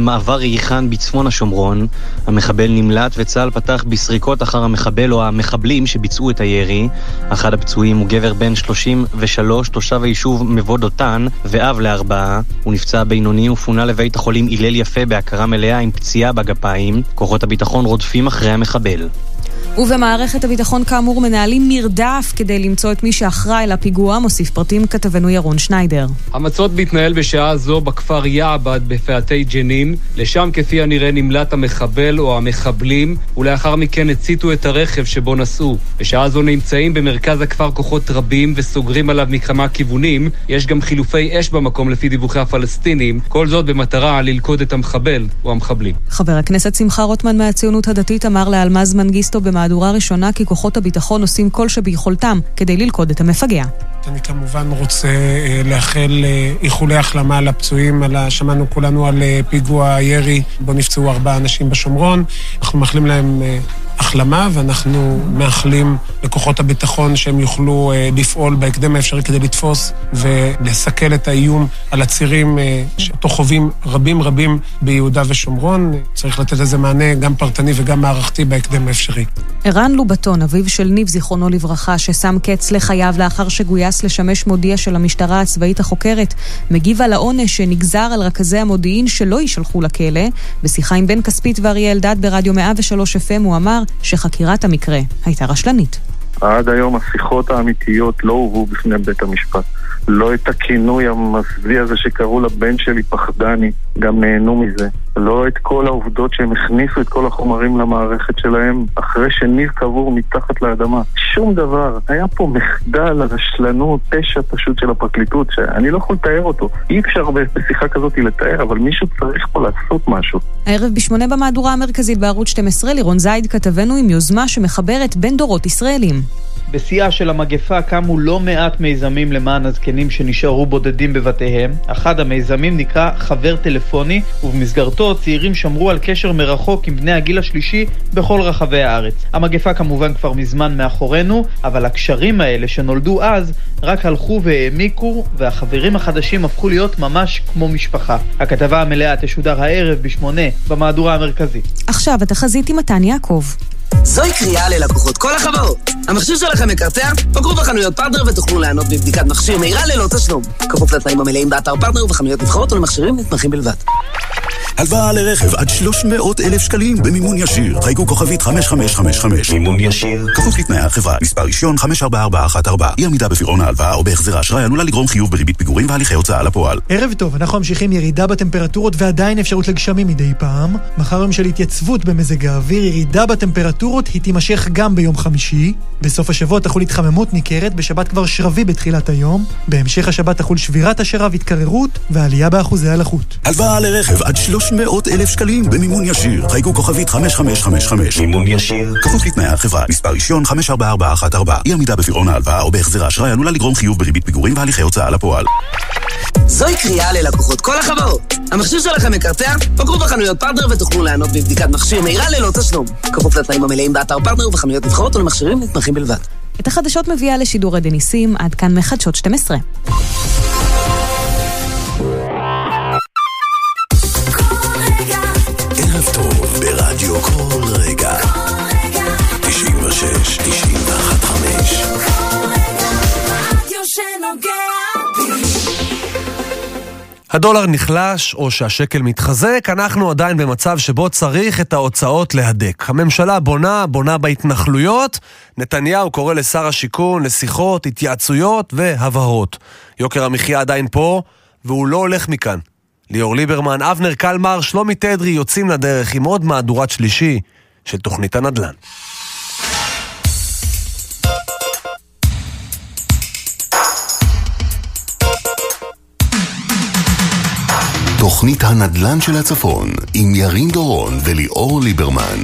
מעבר ריחן בצפון השומרון, המחבל נמלט וצה"ל פתח בסריקות אחר המחבל או המחבלים שביצעו את הירי. אחד הפצועים הוא גבר בן 33, תושב היישוב מבוא דותן ואב לארבעה. הוא נפצע בינוני ופונה לבית החולים הלל יפה בהכרה מלאה עם פציעה בגפיים. כוחות הביטחון רודפים אחרי המחבל. ובמערכת הביטחון כאמור מנהלים מרדף כדי למצוא את מי שאחראי לפיגוע, מוסיף פרטים כתבנו ירון שניידר. המצוד מתנהל בשעה זו בכפר יעבד בפאתי ג'נין. לשם כפי הנראה נמלט המחבל או המחבלים, ולאחר מכן הציתו את הרכב שבו נסעו. בשעה זו נמצאים במרכז הכפר כוחות רבים וסוגרים עליו מכמה כיוונים. יש גם חילופי אש במקום לפי דיווחי הפלסטינים, כל זאת במטרה ללכוד את המחבל או המחבלים. חבר הכנסת שמחה רוטמן מהציונות הדתית אמר לאלמז מנגיסטו במהדורה ראשונה כי כוחות הביטחון עושים כל שביכולתם כדי ללכוד את המפגע. אני כמובן רוצה אה, לאחל אה, איחולי החלמה לפצועים. שמענו כולנו על אה, פיגוע ירי בו נפצעו ארבעה אנשים בשומרון. אנחנו מאחלים להם החלמה, ואנחנו מאחלים לכוחות הביטחון שהם יוכלו לפעול בהקדם האפשרי כדי לתפוס ולסכל את האיום על הצירים שאותו חווים רבים רבים ביהודה ושומרון. צריך לתת לזה מענה גם פרטני וגם מערכתי בהקדם האפשרי. ערן לובטון, אביו של ניב, זיכרונו לברכה, ששם קץ לחייו לאחר שגויס גויס לשמש מודיע של המשטרה הצבאית החוקרת, מגיב על העונש שנגזר על רכזי המודיעין שלא יישלחו לכלא. בשיחה עם בן כספית ואריה אלדד ברדיו 103 FM הוא אמר שחקירת המקרה הייתה רשלנית. עד היום השיחות האמיתיות לא הובאו בפני בית המשפט. לא את הכינוי המזוויע הזה שקראו לבן שלי פחדני, גם נהנו מזה. לא את כל העובדות שהם הכניסו את כל החומרים למערכת שלהם אחרי שניב קבור מתחת לאדמה. שום דבר. היה פה מחדל, רשלנות, פשע פשוט של הפרקליטות, שאני לא יכול לתאר אותו. אי אפשר בשיחה כזאת לתאר, אבל מישהו צריך פה לעשות משהו. הערב בשמונה במהדורה המרכזית בערוץ 12, לירון זייד כתבנו עם יוזמה שמחברת בין דורות ישראלים. בשיאה של המגפה קמו לא מעט מיזמים למען הזקנים שנשארו בודדים בבתיהם. אחד המיזמים נקרא חבר טלפוני, ובמסגרתו צעירים שמרו על קשר מרחוק עם בני הגיל השלישי בכל רחבי הארץ. המגפה כמובן כבר מזמן מאחורינו, אבל הקשרים האלה שנולדו אז רק הלכו והעמיקו, והחברים החדשים הפכו להיות ממש כמו משפחה. הכתבה המלאה תשודר הערב בשמונה במהדורה המרכזית. עכשיו התחזית עם מתן יעקב. זוהי קריאה ללקוחות כל החברות. המכשיר שלכם מקרטע? בקרו בחנויות פרטנר ותוכלו ליהנות מבדיקת מכשיר מהירה ללא תשלום. כפוף לתנאים המלאים באתר פרטנר ובחנויות נבחרות ולמכשירים נתמכים בלבד. הלוואה לרכב עד 300 אלף שקלים במימון ישיר. חייגו כוכבית 5555. מימון ישיר. כפוף לתנאי החברה. מספר רישיון 544414. אי עמידה בפירעון ההלוואה או בהחזר האשראי עלולה לגרום חיוב בריבית פיגורים והליכי הוצאה לפועל. ערב טוב, אנחנו ממשיכים ירידה בטמפרטורות ועדיין אפשרות לגשמים מדי פעם. מחר יום של התייצבות במזג האוויר, ירידה בטמפרטורות היא תימשך גם ביום חמישי. בסוף השבוע תחול התחממות ניכרת, בשבת כבר שרבי בתחילת היום. בהמשך השבת תחול שבירת השרב, התקררות ועלייה באחוזי הלחות. הלוואה לרכב עד 300 אלף שקלים במימון ישיר. חייגו כוכבית 5555. מימון ישיר. כפוף לתנאי החברה. מספר רישיון 544414. אי עמידה בפירעון ההלוואה או בהחזר האשראי עלולה לגרום חיוב בריבית פיגורים והליכי הוצאה לפועל. זוהי קריאה ללקוחות כל החברות. המכשיר שלכם מקרטע? בקרו בחנויות פרטנר ותוכלו ליהנות מבדיקת מכשיר מהירה ללא תשלום. כפוף לתנאים המלאים באתר פרטנר ובחנויות נבחרות ולמכשירים נתמכים בלבד. את החדשות מביאה לשידור עדי ניסים, עד כאן מחדשות 12. הדולר נחלש או שהשקל מתחזק, אנחנו עדיין במצב שבו צריך את ההוצאות להדק. הממשלה בונה, בונה בהתנחלויות, נתניהו קורא לשר השיכון לשיחות, התייעצויות והבהרות. יוקר המחיה עדיין פה, והוא לא הולך מכאן. ליאור ליברמן, אבנר קלמר, שלומי תדרי יוצאים לדרך עם עוד מהדורת שלישי של תוכנית הנדל"ן. תוכנית הנדל"ן של הצפון עם ירין דורון וליאור ליברמן.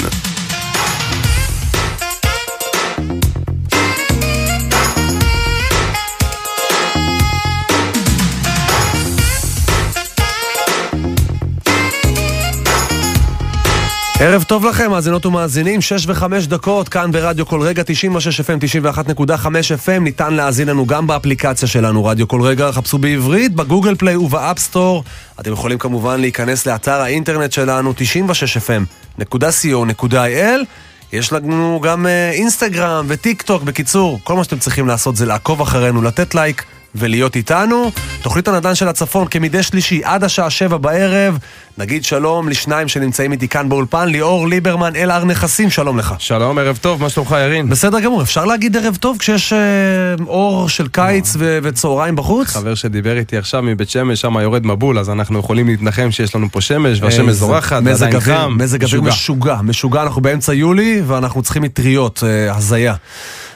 ערב טוב לכם, מאזינות ומאזינים, 6 ו-5 דקות, כאן ברדיו קול רגע, 96 FM, 91.5 FM, ניתן להאזין לנו גם באפליקציה שלנו, רדיו קול רגע, חפשו בעברית, בגוגל פליי ובאפסטור. אתם יכולים כמובן להיכנס לאתר האינטרנט שלנו, 96fm.co.il. יש לנו גם אה, אינסטגרם וטיק טוק, בקיצור, כל מה שאתם צריכים לעשות זה לעקוב אחרינו, לתת לייק. ולהיות איתנו. תוכנית הנדל"ן של הצפון כמדי שלישי עד השעה שבע בערב. נגיד שלום לשניים שנמצאים איתי כאן באולפן, ליאור ליברמן, אלהר נכסים, שלום לך. שלום, ערב טוב, מה שלומך ירין? בסדר גמור, אפשר להגיד ערב טוב כשיש אה, אור של קיץ ו- וצהריים בחוץ? חבר שדיבר איתי עכשיו מבית שמש, שם יורד מבול, אז אנחנו יכולים להתנחם שיש לנו פה שמש, והשמש איזה- זורחת, אוויר- חם. מזג אוויר משוגע. משוגע, משוגע, אנחנו באמצע יולי ואנחנו צריכים מטריות, אה, הזיה.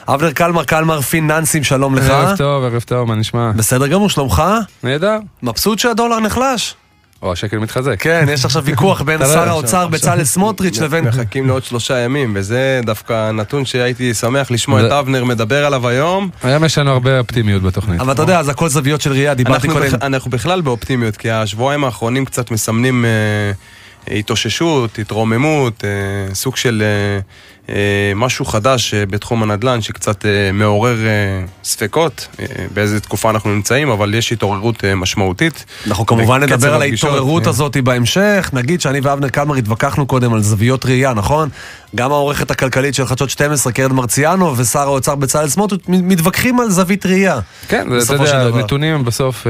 אבנר קלמר, קלמר פיננסים, שלום לך. ערב טוב, ערב טוב, מה נשמע? בסדר גמור, שלומך? נהדר. מבסוט שהדולר נחלש? או השקל מתחזק. כן, יש עכשיו ויכוח בין לא שר האוצר בצלאל סמוטריץ' לבין... מחכים לעוד שלושה ימים, וזה דווקא נתון שהייתי שמח לשמוע את אבנר מדבר עליו היום. היום יש לנו הרבה אופטימיות בתוכנית. אבל אתה יודע, זה הכל זוויות של ראייה, דיברתי אנחנו קודם. אנחנו בכלל באופטימיות, כי השבועיים האחרונים קצת מסמנים אה, התאוששות, התרוממות, אה, סוג של אה, אה, משהו חדש בתחום הנדל"ן שקצת מעורר ספקות באיזה תקופה אנחנו נמצאים, אבל יש התעוררות משמעותית. אנחנו כמובן נדבר על ההתעוררות כן. הזאת בהמשך. נגיד שאני ואבנר קלמר התווכחנו קודם על זוויות ראייה, נכון? גם העורכת הכלכלית של חדשות 12, קרן מרציאנו, ושר האוצר בצלאל סמוטריץ' מתווכחים על זווית ראייה. כן, אתה יודע. נתונים בסוף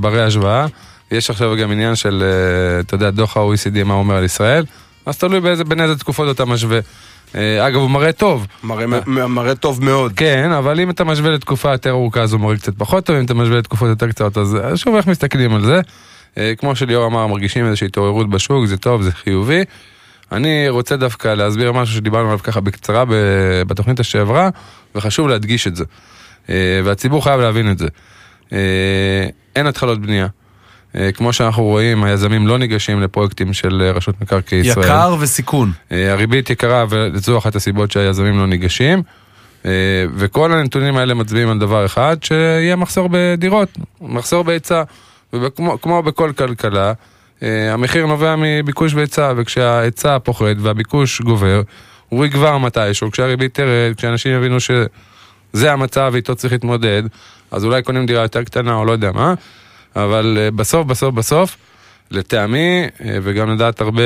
ברי השוואה. יש עכשיו גם עניין של, אה, אתה יודע, דוח ה-OECD, מה אומר על ישראל. אז תלוי באיזה, בין איזה תקופות אתה משווה. אה, אגב, הוא מראה טוב. מראה, מראה טוב מאוד. כן, אבל אם אתה משווה לתקופה יותר ארוכה אז הוא מראה קצת פחות טוב, אם אתה משווה לתקופות יותר קצרות אז אז שוב איך מסתכלים על זה. אה, כמו שליאור אמר, מרגישים איזושהי התעוררות בשוק, זה טוב, זה חיובי. אני רוצה דווקא להסביר משהו שדיברנו עליו ככה בקצרה בתוכנית שעברה, וחשוב להדגיש את זה. אה, והציבור חייב להבין את זה. אה, אין התחלות בנייה. אה, כמו שאנחנו רואים, היזמים לא ניגשים לפרויקטים של אה, רשות מקרקעי ישראל. יקר וסיכון. אה, הריבית יקרה וזו אחת הסיבות שהיזמים לא ניגשים. וכל הנתונים האלה מצביעים על דבר אחד, שיהיה מחסור בדירות, מחסור בהיצע. וכמו כמו בכל כלכלה, המחיר נובע מביקוש והיצע, וכשההיצע פוחת והביקוש גובר, הוא יגבר מתישהו, כשהריבית תרד, כשאנשים יבינו שזה המצב ואיתו צריך להתמודד, אז אולי קונים דירה יותר קטנה או לא יודע מה, אבל אה, בסוף, בסוף, בסוף, לטעמי, אה, וגם לדעת הרבה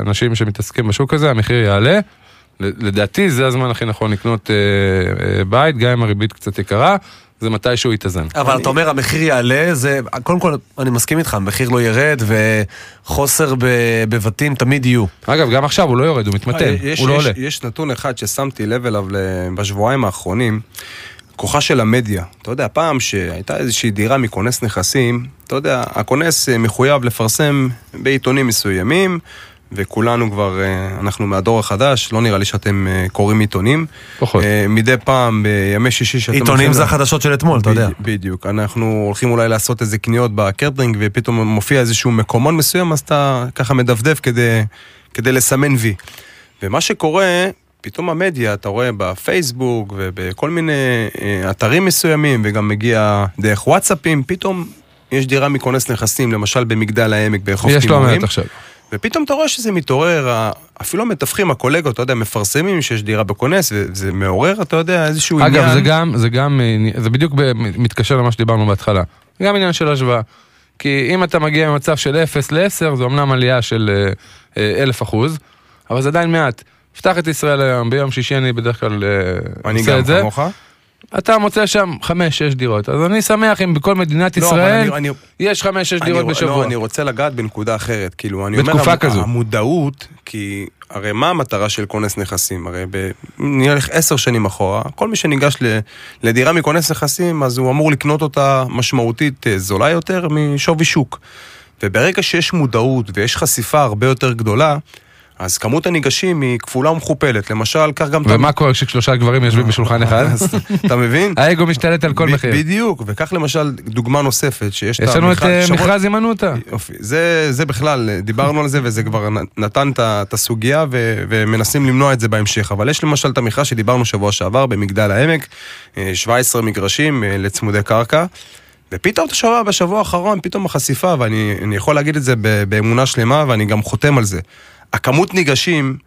אנשים שמתעסקים בשוק הזה, המחיר יעלה. ל- לדעתי זה הזמן הכי נכון לקנות אה, אה, בית, גם אם הריבית קצת יקרה, זה מתי שהוא יתאזן. אבל אתה אומר המחיר יעלה, זה, קודם כל אני מסכים איתך, המחיר לא ירד וחוסר ב- בבתים תמיד יהיו. אגב, גם עכשיו הוא לא יורד, הוא מתמתן, יש, הוא לא יש, עולה. יש נתון אחד ששמתי לב אליו בשבועיים האחרונים, כוחה של המדיה. אתה יודע, פעם שהייתה איזושהי דירה מכונס נכסים, אתה יודע, הכונס אה, מחויב לפרסם בעיתונים מסוימים, וכולנו כבר, אה, אנחנו מהדור החדש, לא נראה לי שאתם אה, קוראים עיתונים. פחות. מדי פעם, בימי שישי שאתם... עיתונים זה החדשות של אתמול, אתה יודע. בדיוק. אנחנו הולכים אולי לעשות איזה קניות בקרטרינג, ופתאום מופיע איזשהו מקומון מסוים, אז אתה ככה מדפדף כדי, כדי לסמן וי. ומה שקורה, פתאום המדיה, אתה רואה בפייסבוק ובכל מיני אה, אתרים מסוימים, וגם מגיע דרך וואטסאפים, פתאום יש דירה מכונס נכסים, למשל במגדל העמק ברחוב יש לא תימורים. מעט עכשיו. ופתאום אתה רואה שזה מתעורר, אפילו המתווכים, הקולגות, אתה יודע, מפרסמים שיש דירה בכונס, וזה מעורר, אתה יודע, איזשהו עניין. אגב, זה גם, זה גם, אה, זה בדיוק מתקשר למה שדיברנו בהתחלה. גם עניין של השוואה. כי אם אתה מגיע ממצב של 0 ל-10, זו אמנם עלייה של אה, אה, אלף אחוז, אבל זה עדיין מעט. פתח את ישראל היום, ביום שישי אני בדרך כלל אה, אני עושה גם את זה. כמוך. אתה מוצא שם חמש, שש דירות. אז אני שמח אם בכל מדינת לא, ישראל אני- אני- יש חמש, שש אני- דירות בשבוע. לא, אני רוצה לגעת בנקודה אחרת. כאילו, אני בתקופה אומר, כזו. המודעות, כי הרי מה המטרה של כונס נכסים? הרי ב... נלך עשר שנים אחורה, כל מי שניגש ל... לדירה מכונס נכסים, אז הוא אמור לקנות אותה משמעותית אה, זולה יותר משווי שוק. וברגע שיש מודעות ויש חשיפה הרבה יותר גדולה, אז כמות הניגשים היא כפולה ומכופלת. למשל, קח גם... את ומה קורה כששלושה גברים יושבים בשולחן אחד? אתה מבין? האגו משתלט על כל מחיר. בדיוק, וקח למשל דוגמה נוספת, שיש יש לנו את אה, שרון- מכרז הימנותא. יופי, זה, בכלל, דיברנו על זה וזה כבר נתן את את הסוגיה ומנסים למנוע את זה בהמשך. אבל יש למשל את המכרז שדיברנו שבוע שעבר במגדל העמק, אה, 17 מגרשים אה, לצמודי קרקע. ופתאום אתה שומע בשבוע האחרון, פתאום החשיפה, ואני אני יכול להגיד את זה באמונה שלמה ואני גם חותם על זה. הכמות ניגשים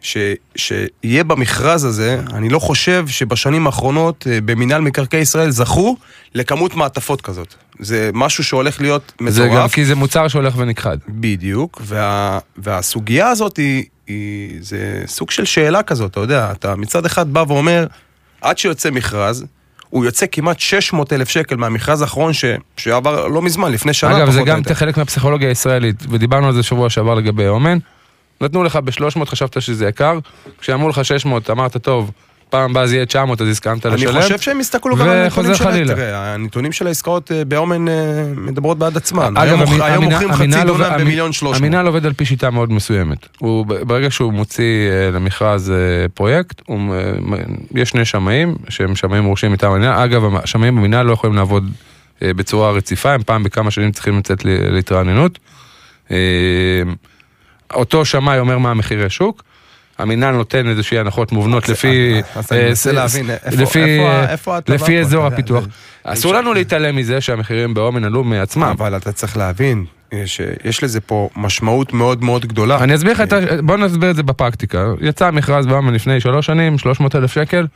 ש, שיהיה במכרז הזה, אני לא חושב שבשנים האחרונות אה, במינהל מקרקעי ישראל זכו לכמות מעטפות כזאת. זה משהו שהולך להיות מטורף. זה גם כי זה מוצר שהולך ונכחד. בדיוק, וה, והסוגיה הזאת היא, היא, זה סוג של שאלה כזאת, אתה יודע, אתה מצד אחד בא ואומר, עד שיוצא מכרז, הוא יוצא כמעט 600 אלף שקל מהמכרז האחרון ש... שעבר לא מזמן, לפני שנה אגב, זה גם יותר. חלק מהפסיכולוגיה הישראלית, ודיברנו על זה שבוע שעבר לגבי אומן. נתנו לך ב-300, חשבת שזה יקר, כשאמרו לך 600, אמרת, טוב, פעם הבאה זה יהיה 900, אז הסכמת אני לשלם. חושב שהם הסתכלו גם על הנתונים שלהם. חלילה. תראה, הנתונים של העסקאות אה, באומן אה, מדברות בעד עצמן. אגב, היום מוכרים חצי דונם במיליון שלוש מאות. המינהל עובד על פי שיטה מאוד מסוימת. ברגע שהוא מוציא אה, למכרז פרויקט, יש שני שמאים, שהם שמאים מורשים מטעם המינהל. אגב, השמאים במינהל לא יכולים לעבוד בצורה רציפה, הם פעם בכמה שנים צריכים לצאת להתרעננות. אה, אותו שמאי אומר מה המחירי שוק. המינהל נותן איזושהי הנחות מובנות לפי... אז אני אה, מנסה להבין, איפה- לפי-? אזור הפיתוח. אסור לנו להתעלם מזה שהמחירים באומן עלו מעצמם. אבל אתה צריך להבין אה, שיש לזה פה משמעות מאוד מאוד גדולה. אני אסביר לך, את ה- בוא נסביר את זה בפרקטיקה. יצא מכרז באמן לפני שלוש שנים, 300 אלף שקל.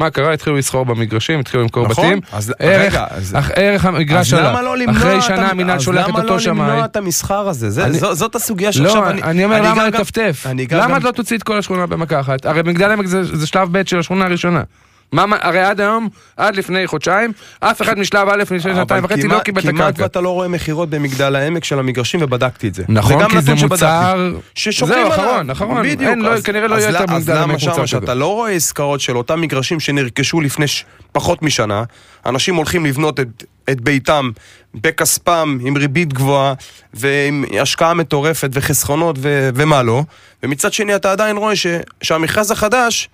מה קרה? התחילו לסחור במגרשים, התחילו למכור נכון. בתים. אז ערך- רגע, אז- אך- ערך המגרש אז עלה. למה לא למנוע אחרי את שנה המ- המינהל אז שולח את למה אותו לא שמאי. למנוע את המסחר הזה? זה- אני- זו- זאת הסוגיה שעכשיו לא, אני... אני אומר למה אגע גם- לטפטף? אני למה גם- את לא תוציא את כל השכונה במכה אחת? הרי מגדל העמק זה זה שלב ב' של השכונה הראשונה. מה, הרי עד היום, עד לפני חודשיים, אף אחד משלב א' לפני שנתיים וחצי לא כמעט- קיבל את כמעט הקרקע. ואתה לא רואה מכירות במגדל העמק של המגרשים ובדקתי את זה. נכון, כי זה. מוצר... ששוקלים זהו, עליו. אחרון, אחרון. בדיוק. אין, לא- אז- כנראה לא אז יהיה יותר אז מגדל למה העמק מוצר כזה. שאתה לא רואה עסקאות של אותם מגרשים שנרכשו לפני ש- פחות משנה, אנשים הולכים לבנות את, את ביתם בכספם עם ריבית גבוהה ועם השקעה מטורפת וחסכונות ו- ומה לא, ומצד שני אתה עדיין רואה ש- שהמכרז החדש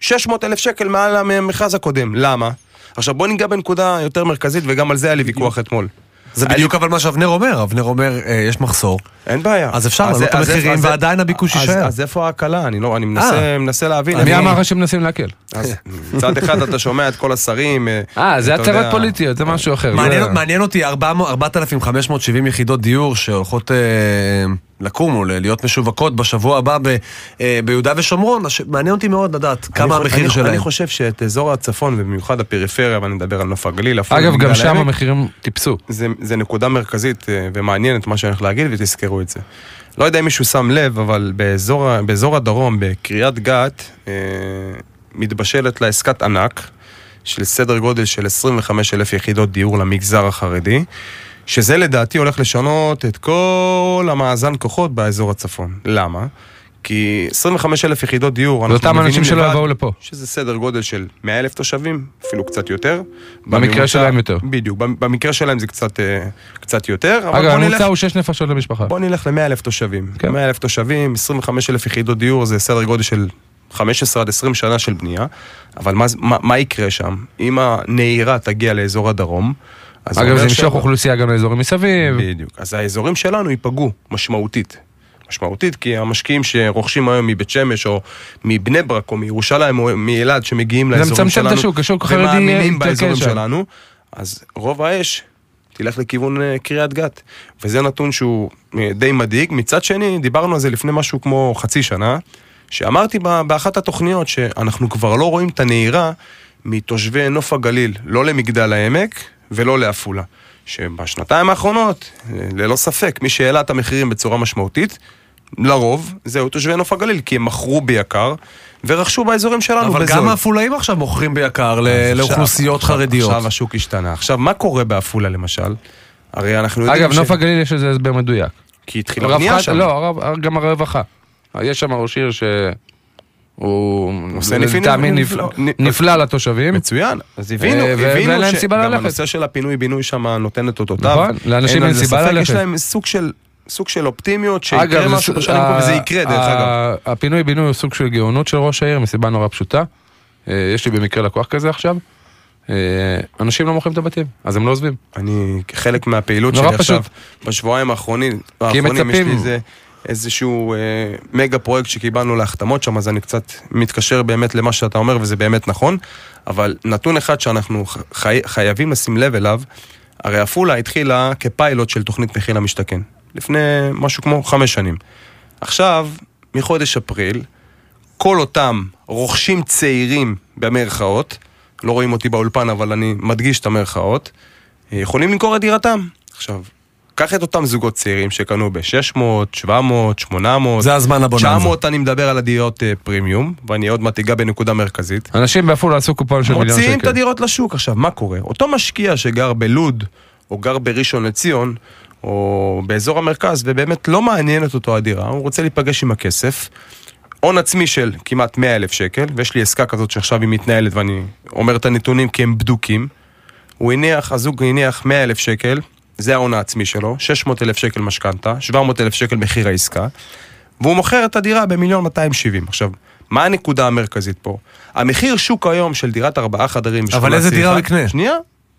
600 אלף שקל מעל המכרז הקודם. למה? עכשיו בוא ניגע בנקודה יותר מרכזית וגם על זה היה לי ויכוח אתמול. זה בדיוק אבל מה שאבנר אומר, אבנר אומר, אה, יש מחסור. אין בעיה. אז אפשר אז- להעלות את המחירים אז- ועדיין הביקוש יישאר. אז איפה ההקלה? אני לא, אני מנסה אה. מנסה להבין. מי אמר לך שמנסים להקל? אז מצד אחד אתה שומע את כל השרים. אה, זה אתה הצהרות פוליטיות, זה משהו אחר. מעניין- זה- אותי 400 4,570 יחידות דיור שהולכות אה, לקום או להיות משווקות בשבוע הבא ב- אה, ביהודה ושומרון, הש- מעניין אותי מאוד לדעת אני כמה חו- המחיר אני- שלהם. אני חושב שאת אזור הצפון ובמיוחד הפריפריה, ואני מדבר על נוף הגליל, אגב, גם ומגדל שם העמק, המחירים טיפסו. זה, זה נקודה מרכזית אה, ומעניינת מה שאני הולך להגיד ותזכרו את זה. לא יודע אם מישהו שם לב, אבל באזור, באזור הדרום, בקריית גת, אה, מתבשלת לה עסקת ענק של סדר גודל של 25 אלף יחידות דיור למגזר החרדי, שזה לדעתי הולך לשנות את כל המאזן כוחות באזור הצפון. למה? כי 25 אלף יחידות דיור, אנחנו מבינים אנשים שלא לבד יבואו לפה. שזה סדר גודל של 100 אלף תושבים, אפילו קצת יותר. במקרה בממוצע- שלהם יותר. בדיוק, במקרה שלהם זה קצת, אה, קצת יותר. אגב, הממוצע הוא שש נפשות למשפחה. בוא נלך ל-100 אלף תושבים. כן. 100 אלף תושבים, 25 אלף יחידות דיור, זה סדר גודל של 15 עד 20 שנה של בנייה. אבל מה, מה, מה יקרה שם? אם הנהירה תגיע לאזור הדרום, אגב, זה ימשוך אוכלוסייה גם לאזורים מסביב. בדיוק. אז האזורים שלנו ייפגעו משמעותית. משמעותית, כי המשקיעים שרוכשים היום מבית שמש, או מבני ברק, או מירושלים, או מאילת, שמגיעים זה לאזורים מצמצם שלנו, את השוק, השוק החרדי ומאמינים באזורים שם. שלנו, אז רוב האש תלך לכיוון אה, קריית גת. וזה נתון שהוא אה, די מדאיג. מצד שני, דיברנו על זה לפני משהו כמו חצי שנה, שאמרתי באחת התוכניות שאנחנו כבר לא רואים את הנהירה מתושבי נוף הגליל, לא למגדל העמק ולא לעפולה. שבשנתיים האחרונות, ללא ספק, מי שהעלה את המחירים בצורה משמעותית, לרוב, זהו תושבי נוף הגליל, כי הם מכרו ביקר ורכשו באזורים שלנו אבל בזול. גם העפולאים עכשיו מוכרים ביקר ל- לאוכלוסיות עכשיו- חרדיות. עכשיו השוק השתנה. עכשיו, מה קורה בעפולה למשל? הרי אנחנו יודעים אגב, נוף הגליל יש לזה הסבר מדויק. כי התחילה בנייה שם. לא, גם הרווחה. יש שם ראש עיר שהוא עושה ניפי לטעמי נפלא. לתושבים. מצוין, אז הבינו, אה, הבינו ואין להם ש- סיבה גם ללכת. הנושא של הפינוי-בינוי שם נותן את אותותיו. נכון, לאנשים אין סיבה ללכת. יש להם סוג של... סוג של אופטימיות, שיקרה אגב, משהו בשנים הקרובות, וזה יקרה דרך אגב. הפינוי-בינוי הוא סוג של גאונות של ראש העיר, מסיבה נורא פשוטה. אה, יש לי במקרה לקוח כזה עכשיו. אה, אנשים לא מוכרים את הבתים, אז הם לא עוזבים. אני, חלק מהפעילות שלי עכשיו, פשוט. בשבועיים האחרונים, כי הם האחרונים יש לי מצפים. איזשהו אה, מגה פרויקט שקיבלנו להחתמות שם, אז אני קצת מתקשר באמת למה שאתה אומר, וזה באמת נכון, אבל נתון אחד שאנחנו חי, חייבים לשים לב אליו, הרי עפולה התחילה כפיילוט של תוכנית מחיר למשתכן, לפני משהו כמו חמש שנים. עכשיו, מחודש אפריל, כל אותם רוכשים צעירים במרכאות, לא רואים אותי באולפן אבל אני מדגיש את המרכאות, אה, יכולים למכור את דירתם. עכשיו, קח את אותם זוגות צעירים שקנו ב-600, 700, 800, זה הזמן הבוננזה. 900, אני מדבר על הדירות אה, פרימיום, ואני עוד מעט אגע בנקודה מרכזית. אנשים בעפולה עשו קופון של מיליון שקל. מוציאים את הדירות לשוק. עכשיו, מה קורה? אותו משקיע שגר בלוד, או גר בראשון לציון, או באזור המרכז, ובאמת לא מעניינת אותו הדירה, הוא רוצה להיפגש עם הכסף. הון עצמי של כמעט 100 אלף שקל, ויש לי עסקה כזאת שעכשיו היא מתנהלת ואני אומר את הנתונים כי הם בדוקים. הוא הניח, הזוג הניח 100 אלף שקל, זה ההון העצמי שלו, 600 אלף שקל משכנתה, 700 אלף שקל מחיר העסקה, והוא מוכר את הדירה במיליון 270. עכשיו, מה הנקודה המרכזית פה? המחיר שוק היום של דירת ארבעה חדרים אבל איזה דירה הוא יקנה? שנייה,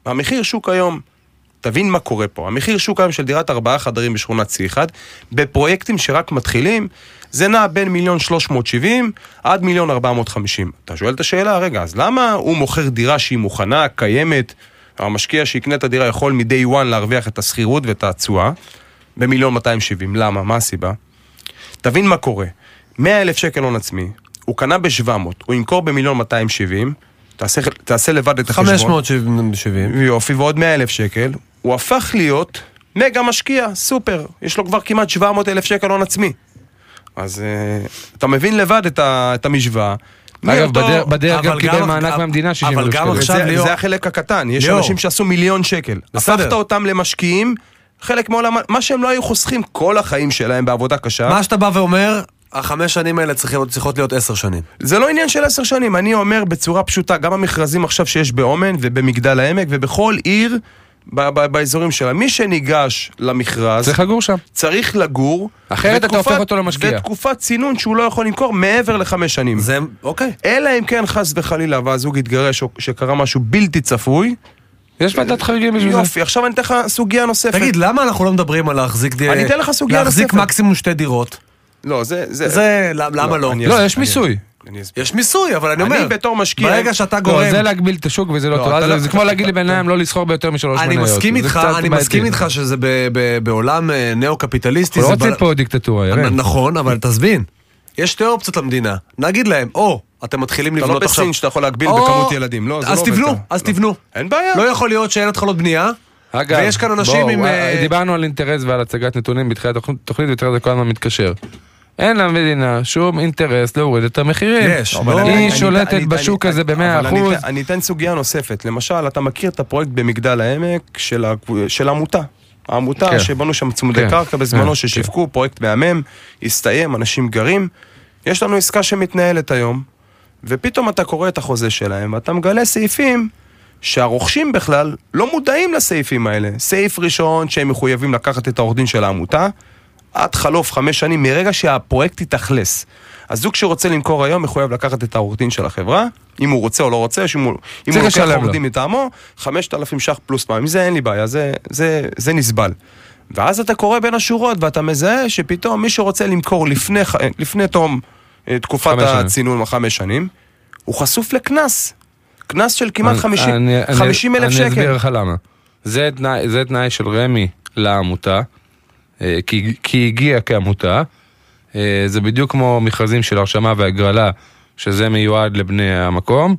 המחיר שוק היום, תבין מה קורה פה, המחיר שוק היום של דירת ארבעה חדרים בשכונת C1, בפרויקטים שרק מתחילים, זה נע בין מיליון 370 עד מיליון 450. אתה שואל את השאלה, רגע, אז למה הוא מוכר דירה שהיא מוכנה, קיימת, המשקיע שיקנה את הדירה יכול מ-day one להרוויח את השכירות ואת התשואה במיליון 270, למה? מה הסיבה? תבין מה קורה, 100 אלף שקל הון עצמי, הוא קנה ב-700, הוא ימכור במיליון 270, תעשה, תעשה לבד את החשבון. 570. יופי, ועוד 100 אלף שקל, הוא הפך להיות מגה משקיע, סופר, יש לו כבר כמעט 700 אלף שקל הון עצמי. אז אה, אתה מבין לבד את, ה, את המשוואה. אגב, בדרך- גם אבל קיבל גם- מענק אבל מהמדינה 60 גם אלף שקל. עכשיו, זה, ליאור- זה החלק הקטן, יש. אנשים שעשו מיליון שקל. בסדר. הפכת אותם למשקיעים, חלק מעולם, מה שהם לא היו חוסכים כל החיים שלהם בעבודה קשה. מה שאתה בא ואומר, החמש שנים האלה צריכות צריכות להיות עשר שנים. זה לא עניין של עשר שנים, אני אומר בצורה פשוטה, גם המכרזים עכשיו שיש באומן ובמגדל העמק ובכל עיר באזורים שלה, מי שניגש למכרז, צריך לגור שם. צריך לגור, אחרת אתה הופך אותו למשקיע. ותקופת צינון שהוא לא יכול למכור מעבר לחמש שנים. זה, אוקיי. אלא אם כן חס וחלילה והזוג התגרש או שקרה משהו בלתי צפוי, יש ועדת חריגים בשביל זה. יופי, עכשיו אני אתן לך סוגיה נוספת. תגיד, למה אנחנו לא מדברים על להחזיק? אני אתן לך סוגיה להחזיק נוספת. מקסימום שתי דירות. לא, זה... זה... למה לא? לא, אסביר, יש מיסוי. אני אסביר. יש מיסוי, אבל אני אומר, אני בתור משקיע... ברגע שאתה לא, גורם... זה להגביל את השוק וזה לא לא, טוב. אתה אז לא- זה כמו להגיד לבן אדם לא לסחור ביותר משלוש אני מניות. מסכים זה איתך, אני. מסכים איתך שזה ב- ב- בעולם אה, ניאו-קפיטליסטי. אנחנו לא רוצים פה דיקטטורה, ירן. נכון, אבל תסבין. יש שתי אופציות למדינה. נגיד להם, או, אתם מתחילים אתה לא לבנות עכשיו... בסין שאתה יכול להגביל בכמות ילדים, לא, זה לא אז תבנו. אז לא. תבנו. אין בעיה. לא יכול להיות שאין התחלות בנייה. אגב, ויש כאן אנשים בואו, עם, אה, אה, דיברנו על אינטרס ועל הצגת נתונים בתחילת התוכנית ותראה זה כל הזמן מתקשר. אין למדינה שום אינטרס להוריד את המחירים. יש, לא- אני- היא אני- שולטת אני- בשוק אני- הזה אבל במאה אני אחוז. אתן- אני אתן סוגיה נוספת. למשל, אתה מכיר את הפרויקט במגדל העמק של של העמותה. העמותה כן. שבנו שם צמודי כן. קרקע בזמנו, כן. ששיווקו, פרויקט מהמם, הסתיים, אנשים גרים. יש לנו עסקה שמתנהלת היום, ופתאום אתה קורא את החוזה שלהם, ואתה מגלה סעיפים שהרוכשים בכלל לא מודעים לסעיפים האלה. סעיף ראשון, שהם מחויבים לקחת את העורך דין של העמותה, עד חלוף חמש שנים מרגע שהפרויקט יתאכלס. הזוג שרוצה למכור היום מחויב לקחת את העורך דין של החברה, אם הוא רוצה או לא רוצה, הוא, אם הוא לוקח עורך. דין מטעמו, 5,000 ש"ח פלוס פעם. עם זה אין לי בעיה, זה, זה, זה נסבל. ואז אתה קורא בין השורות ואתה מזהה שפתאום מי שרוצה למכור לפני, ח- לפני תום אה, תקופת חמש. הצינון, החמש שנים, הוא חשוף לקנס. קנס של כמעט אני- 50 אני- אני- 50 אלף אני שקל. אסביר לך למה. זה תנאי- של רמ"י לעמותה, אה, כי כי היא הגיעה כעמותה. אה, זה בדיוק כמו מכרזים של הרשמה והגרלה, שזה מיועד לבני המקום,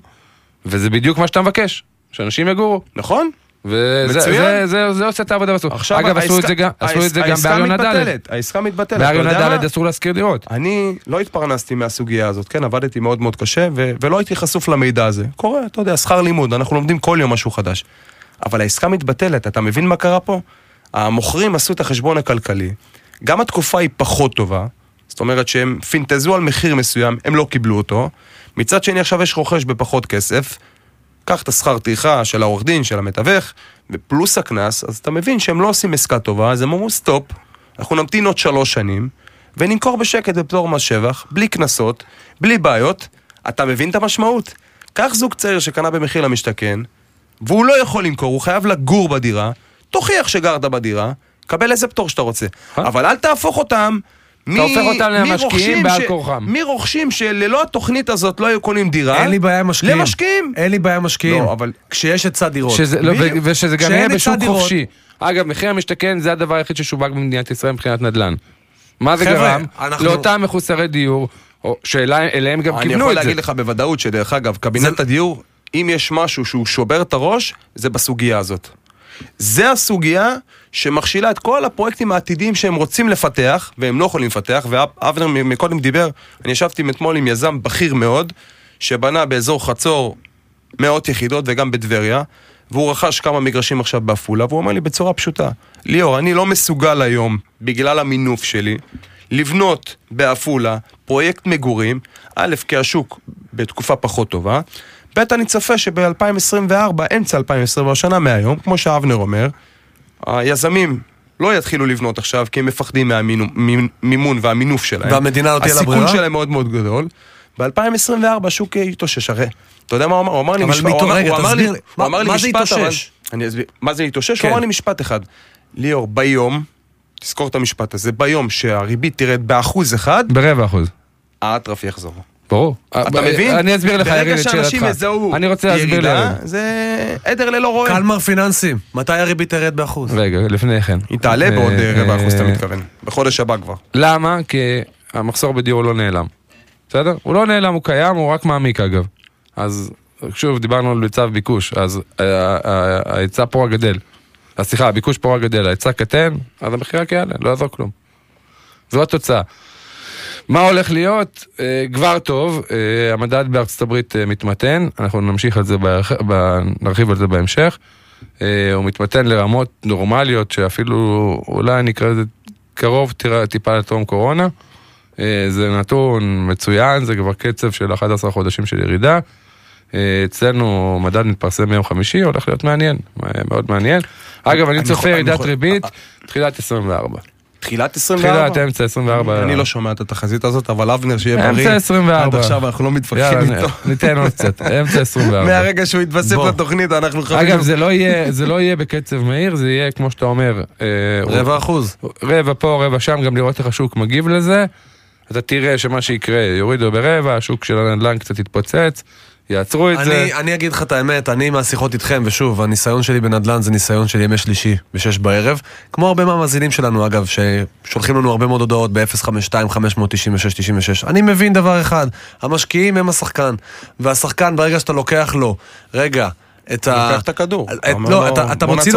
וזה בדיוק מה שאתה מבקש, שאנשים יגורו. נכון? וזה מצוין. זה- זה- זה עושה את העבודה בסוף. עכשיו אגב, עשו את העסקה- זה גם- עשו את זה גם העסקה בהר יונה ד'. העסקה מתבטלת. בהר אתה יונה יודע מה? ד' אסור להשכיר דירות. אני לא התפרנסתי מהסוגיה הזאת, כן, עבדתי מאוד מאוד קשה, ו- ולא הייתי חשוף למידע הזה. קורה, אתה יודע, שכר לימוד, אנחנו לומדים כל יום משהו חדש. אבל העסקה מתבטלת, אתה מבין מה קרה פה? המוכרים עשו את החשבון הכלכלי, גם התקופה היא פחות טובה, זאת אומרת שהם פינטזו על מחיר מסוים, הם לא קיבלו אותו. מצד שני, עכשיו יש רוכש בפחות כסף, קח את השכר טרחה של העורך דין, של המתווך, ופלוס הקנס, אז אתה מבין שהם לא עושים עסקה טובה, אז הם אמרו סטופ, אנחנו נמתין עוד שלוש שנים, ונמכור בשקט בפטור מס שבח, בלי קנסות, בלי בעיות. אתה מבין את המשמעות? קח זוג צעיר שקנה במחיר למשתכן, והוא לא יכול למכור, הוא חייב לגור בדירה, תוכיח שגרת בדירה, קבל איזה פטור שאתה רוצה. אבל אל תהפוך אותם... מ- הופך אותם למשקיעים בעל כורחם. מרוכשים שללא התוכנית הזאת לא היו קונים דירה, אין לי בעיה עם משקיעים. למשקיעים. אין לי בעיה עם משקיעים. לא, אבל כשיש היצע דירות. לא. ושזה גם יהיה בשוק. חופשי. אגב, מחיר המשתכן זה הדבר היחיד ששווק במדינת ישראל מבחינת נדל"ן. מה זה גרם? לאותם מחוסרי דיור, שאליהם גם אני יכול את זה. להגיד לך בוודאות שדרך אגב, קבינט הדיור, אם יש משהו שהוא שובר את הראש, זה בסוגיה הזאת. זה הסוגיה שמכשילה את כל הפרויקטים העתידיים שהם רוצים לפתח, והם לא יכולים לפתח, ואבנר מקודם דיבר, אני ישבתי אתמול עם יזם בכיר מאוד, שבנה באזור חצור מאות יחידות וגם בטבריה, והוא רכש כמה מגרשים עכשיו בעפולה, והוא אומר לי בצורה פשוטה, ליאור, אני לא מסוגל היום, בגלל המינוף שלי, לבנות בעפולה פרויקט מגורים, א', כי השוק בתקופה פחות טובה, ב', אני צופה שב-2024, אמצע 2024, שנה מהיום, כמו שאבנר אומר, היזמים לא יתחילו לבנות עכשיו כי הם מפחדים מהמימון והמינוף שלהם. והמדינה לא תהיה לה ברירה? הסיכון שלהם מאוד מאוד גדול. ב-2024 השוק יתאושש, הרי, אתה יודע מה הוא אמר? הוא אמר לי אבל משפט, אמר- רגע, תסביר מה- זה אבל- יתאושש? אני אסביר, מה זה יתאושש? כן. הוא אמר לי משפט אחד. ליאור, ביום, תזכור את המשפט הזה, ביום שהריבית תרד באחוז אחד, ברבע אחוז. האטרף יחזור. ברור. אתה אה, מבין? אני אסביר לך, יריב, ברגע את שאנשים שאלתך. יזהו אני רוצה להסביר ירידה. זה עדר ללא רועה. קלמר פיננסים, מתי הריבית תרד באחוז? רגע, לפני כן. היא תעלה בעוד אה, רבע אחוז, אתה אה, מתכוון. בחודש הבא כבר. למה? כי המחסור בדיור לא נעלם. בסדר? הוא לא נעלם, הוא קיים, הוא רק מעמיק אגב. אז שוב, דיברנו על היצע וביקוש, אז אה, אה, ההיצע פה רק גדל. אז סליחה, הביקוש פה רק גדל, ההיצע קטן, אז המחיר רק יעלה, לא יעזור כלום. זו התוצאה. מה הולך להיות? אה, כבר טוב, אה, המדד בארצות הברית אה, מתמתן, אנחנו נמשיך על זה, נרחיב על זה בהמשך. הוא מתמתן לרמות נורמליות שאפילו אולי נקרא לזה קרוב טיפה לטרום קורונה. זה נתון מצוין, זה כבר קצב של 11 חודשים של ירידה. אצלנו מדד מתפרסם ביום חמישי, הולך להיות מעניין, מאוד מעניין. אגב, אני צופה ירידת ריבית, תחילת 24. תחילת 24? תחילת, אמצע 24. אני לא שומע את התחזית הזאת, אבל אבנר שיהיה בריא. אמצע 24. עד עכשיו אנחנו לא מתווכחים יאללה, איתו. ניתן עוד קצת, אמצע 24. מהרגע שהוא התווסף בוא. לתוכנית, אנחנו חייבים... אגב, זה לא יהיה, זה לא יהיה בקצב מהיר, זה יהיה, כמו שאתה אומר, אה, רבע אחוז. רבע פה, רבע שם, גם לראות איך השוק מגיב לזה. אתה תראה שמה שיקרה, יורידו ברבע, השוק של הנדל"ן קצת יתפוצץ, יעצרו את זה. אני, אני אגיד לך את האמת, אני מהשיחות איתכם, ושוב, הניסיון שלי בנדל"ן זה ניסיון של ימי שלישי, בשש בערב, כמו הרבה מהמאזינים שלנו אגב, ששולחים לנו הרבה מאוד הודעות ב-052-596-96. אני מבין דבר אחד, המשקיעים הם השחקן, והשחקן ברגע שאתה לוקח לו, רגע, את ה... לוקח את הכדור. את- לא, לו, אתה, מוציא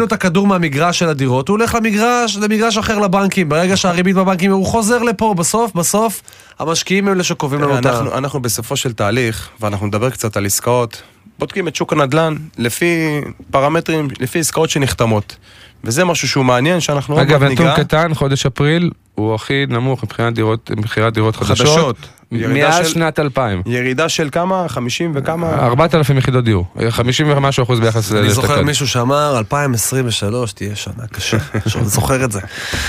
לו, את הכדור מהמגרש של הדירות, הוא הולך למגרש, למגרש אחר לבנקים. ברגע שהריבית בבנקים, הוא חוזר לפה, בסוף, בסוף, המשקיעים הם אלה שקובעים לנו את ה... אנחנו, אנחנו בסופו של תהליך, ואנחנו נדבר קצת על עסקאות, בודקים את שוק הנדל"ן לפי פרמטרים, לפי עסקאות שנחתמות. וזה משהו שהוא מעניין, שאנחנו עוד אגב, נתון. קטן, חודש אפריל הוא הכי נמוך מבחינת דירות, מבחירת דירות חדשות. חדשות. ירידה מאז של- שנת 2000. ירידה של כמה? 50 וכמה? 4,000 יחידות דיור. 50 ומשהו אחוז ביחס אני זוכר. מישהו שאמר 2023 תהיה שנה קשה, אני זוכר את זה.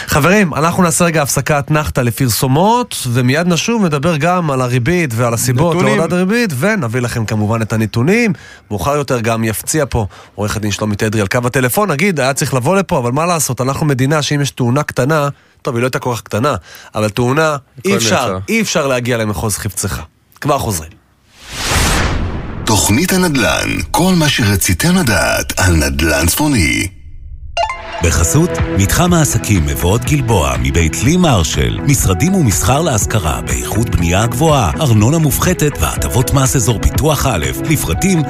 חברים, אנחנו נעשה רגע הפסקת נחתה לפרסומות, ומיד נשוב נדבר גם על הריבית ועל הסיבות. להורדת הריבית, ונביא לכם כמובן את הנתונים. מאוחר יותר גם יפציע פה עורך הדין שלומי תדרי על קו הטלפון, נגיד, היה צריך לבוא לפה, אבל מה לעשות, אנחנו מדינה שאם יש תאונה קטנה, טוב, היא לא הייתה כל כך קטנה, אבל תאונה, אי אפשר. אי אפשר להגיע למחוז חפצך. כבר חוזרים. תוכנית הנדל"ן, כל מה שרציתם לדעת על נדל"ן צפוני. בחסות מתחם העסקים מבואות גלבוע מבית לי מרשל, משרדים ומסחר להשכרה באיכות בנייה גבוהה, ארנונה מופחתת והטבות מס אזור פיתוח א', לפרטים 053-452-4998.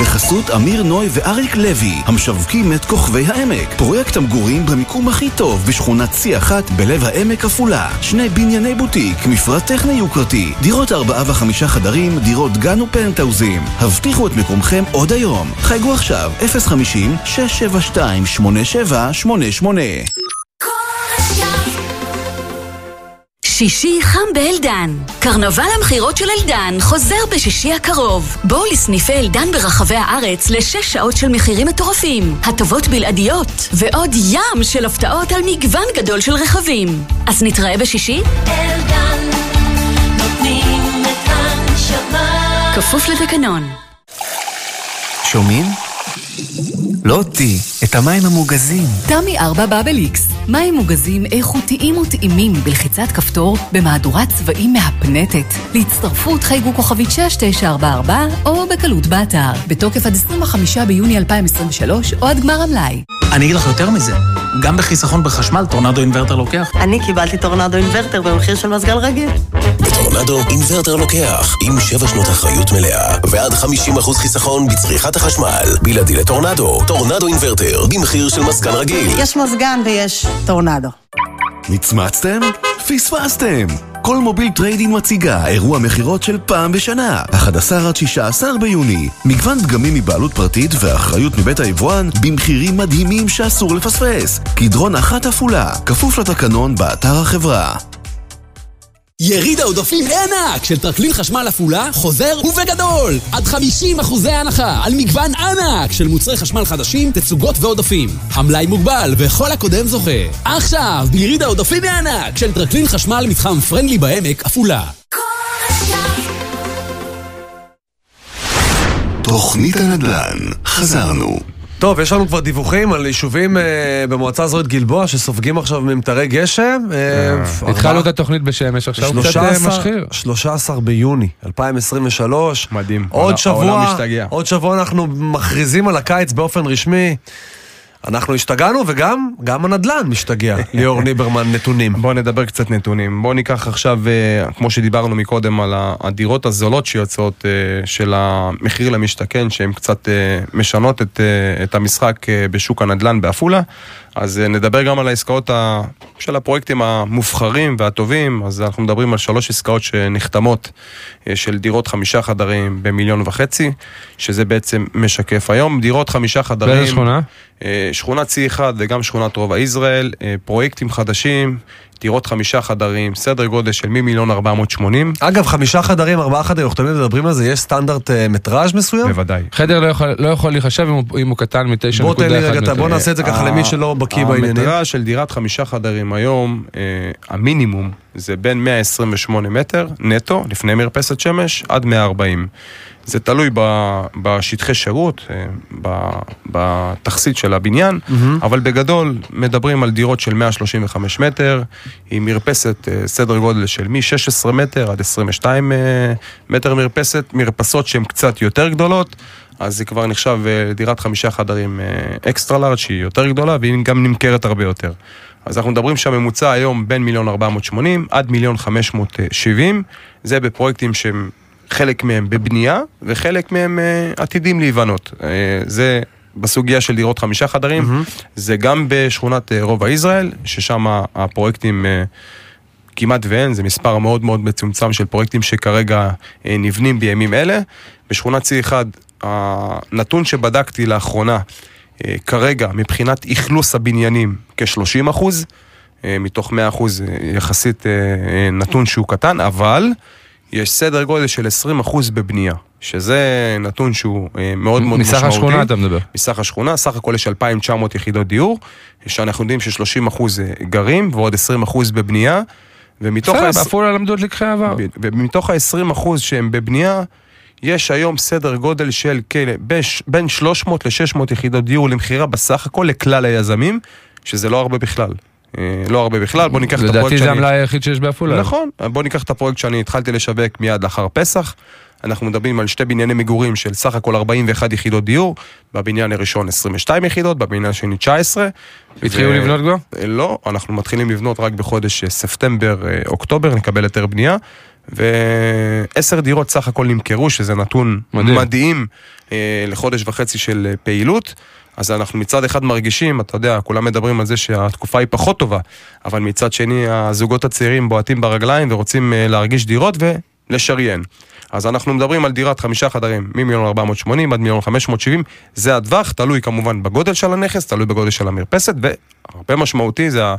בחסות אמיר נוי ואריק לוי, המשווקים את כוכבי העמק. פרויקט המגורים במיקום הכי טוב בשכונת צי אחת בלב העמק עפולה. שני בנייני בוטיק, מפרט טכני יוקרתי, דירות ארבעה וחמישה חדרים, דירות גן ופנטהאוזים. הבטיחו את מקומכם עוד היום. חייגו עכשיו, 050-672-8788. שישי חם באלדן. קרנבל המכירות של אלדן חוזר בשישי הקרוב. בואו לסניפי אלדן ברחבי הארץ לשש שעות של מחירים מטורפים, הטבות בלעדיות, ועוד ים של הפתעות על מגוון גדול של רכבים. אז נתראה בשישי? אלדן, נותנים את הנשמה. כפוף לתקנון. שומעים? לא אותי, את המים המוגזים. תמי 4 באבל X, מים מוגזים איכותיים וטעימים בלחיצת כפתור במהדורת צבעים מהפנטת. להצטרפות חייגו כוכבית 6944 או בקלות באתר. בתוקף עד 25 ביוני 2023 או עד גמר המלאי. אני אגיד לך יותר מזה, גם בחיסכון בחשמל טורנדו אינוורטר לוקח. אני קיבלתי טורנדו אינוורטר במחיר של מזגן רגיל. בטורנדו אינוורטר לוקח, עם 7 שנות אחריות מלאה, ועד 50% חיסכון בצריכת החשמל. בלעדי לטורנדו, טורנדו אינוורטר, במחיר של מזגן רגיל. יש מזגן ויש טורנדו. מצמצתם? פספסתם! כלמוביל trade-in מציגה אירוע מכירות של פעם בשנה, 11 עד 16 ביוני. מגוון דגמים מבעלות פרטית ואחריות מבית היבואן במחירים מדהימים שאסור לפספס. קדרון אחת עפולה, כפוף לתקנון באתר החברה. יריד העודפים הענק של טרקלין חשמל עפולה חוזר ובגדול! עד 50 אחוזי הנחה על מגוון ענק של מוצרי חשמל חדשים, תצוגות ועודפים. המלאי מוגבל וכל הקודם זוכה. עכשיו, ביריד העודפים הענק של טרקלין חשמל מתחם פרנדלי בעמק, עפולה. תוכנית הנדל"ן, חזרנו. טוב, יש לנו כבר דיווחים על יישובים אה, במועצה אזורית גלבוע שסופגים עכשיו ממטרי גשם. אה, התחלנו את התוכנית בשמש, עכשיו הוא קצת אה, משחיר. 13 ביוני 2023. מדהים. עוד העולם- שבוע, העולם משתגע. עוד שבוע אנחנו מכריזים על הקיץ באופן רשמי. אנחנו השתגענו וגם גם הנדל"ן משתגע. ליאור ניברמן, נתונים. בואו נדבר קצת נתונים. בואו ניקח עכשיו, אה, כמו שדיברנו מקודם, על הדירות הזולות שיוצאות אה, של המחיר למשתכן, שהן קצת אה, משנות את, את המשחק בשוק הנדל"ן בעפולה. אז נדבר גם על העסקאות ה- של הפרויקטים המובחרים והטובים. אז אנחנו מדברים על שלוש עסקאות שנחתמות של דירות חמישה חדרים במיליון וחצי, שזה בעצם משקף היום. דירות חמישה חדרים. באיזה שכונה? אה, שכונת C1 וגם שכונת רובע ישראל, אה, פרויקטים חדשים, דירות חמישה חדרים, סדר גודל של ממיליון ארבע מאות שמונים. אגב, חמישה חדרים, ארבעה חדרים, אנחנו תמיד מדברים על זה, יש סטנדרט אה, מטראז' מסוים? בוודאי. חדר לא יכול- לא יכול להיחשב אם הוא- אם הוא קטן מ-9.1 בוא תן לי רגע, אתה- בוא נעשה את זה ככה למי שלא בקיא בעניינים. המטרה של דירת חמישה חדרים היום, אה, המינימום זה בין 128 מטר נטו, לפני מרפסת שמש, עד 140. זה תלוי ב- בשטחי שירות, אה, ב- בתכסית של הבניין, מהמם. אבל בגדול מדברים על דירות של 135 מטר, עם מרפסת אה, סדר גודל של מ-16 מטר עד 22 אה, מטר מרפסת, מרפסות שהן קצת יותר גדולות. אז זה כבר נחשב דירת חמישה חדרים אקסטרה לארג' שהיא יותר גדולה והיא גם נמכרת הרבה יותר. אז אנחנו מדברים שהממוצע היום בין מיליון 480 עד מיליון 570, זה בפרויקטים שהם חלק מהם בבנייה וחלק מהם אה, עתידים להיבנות. אה, זה בסוגיה של דירות חמישה חדרים, זה גם בשכונת אה, רובע ישראל, ששם הפרויקטים אה, כמעט ואין, זה מספר מאוד מאוד מצומצם של פרויקטים שכרגע אה, נבנים בימים אלה. בשכונת C1, הנתון שבדקתי לאחרונה, כרגע מבחינת אכלוס הבניינים כ-30 אחוז, אה, מתוך 100 אחוז אה, יחסית אה, אה, נתון שהוא קטן, אבל יש סדר גודל של 20 אחוז בבנייה, שזה נתון שהוא אה, מאוד מאוד מסך משמעותי. השכונה אתה מדבר. מסך השכונה, סך הכל יש 2,900 יחידות דיור, שאנחנו יודעים ש-30 אחוז אה, גרים ועוד 20 אחוז בבנייה, ומתוך בסדר, בעפולה למדו את לקחי העבר. ומתוך ה-20 אחוז שהם בבנייה, יש היום סדר גודל של כאלה, בין 300 ל-600 יחידות דיור למכירה בסך הכל לכלל היזמים, שזה לא הרבה בכלל. אה, לא הרבה בכלל, בוא ניקח את הפרויקט לדעתי זה שאני... המלאי היחיד שיש בעפולה. נכון, בוא ניקח את הפרויקט שאני התחלתי לשווק מיד לאחר פסח. אנחנו מדברים על שתי בנייני מגורים של סך הכל 41 יחידות דיור, בבניין הראשון 22 יחידות, בבניין השני 19. התחילו ו- לבנות כבר? אה, לא, אנחנו מתחילים לבנות רק בחודש אה, ספטמבר-אוקטובר, נקבל היתר בנייה. ועשר דירות סך הכל נמכרו, שזה נתון מדהים. מדהים, אה, לחודש וחצי של אה, פעילות. אז אנחנו מצד אחד מרגישים, אתה יודע, כולם מדברים על זה שהתקופה היא פחות טובה, אבל מצד שני הזוגות הצעירים בועטים ברגליים ורוצים אה, להרגיש דירות ולשריין. אז אנחנו מדברים על דירת חמישה חדרים ממיליון 480 עד מיליון 570, זה הטווח, תלוי כמובן בגודל של הנכס, תלוי בגודל של המרפסת, והרבה משמעותי זה, ה-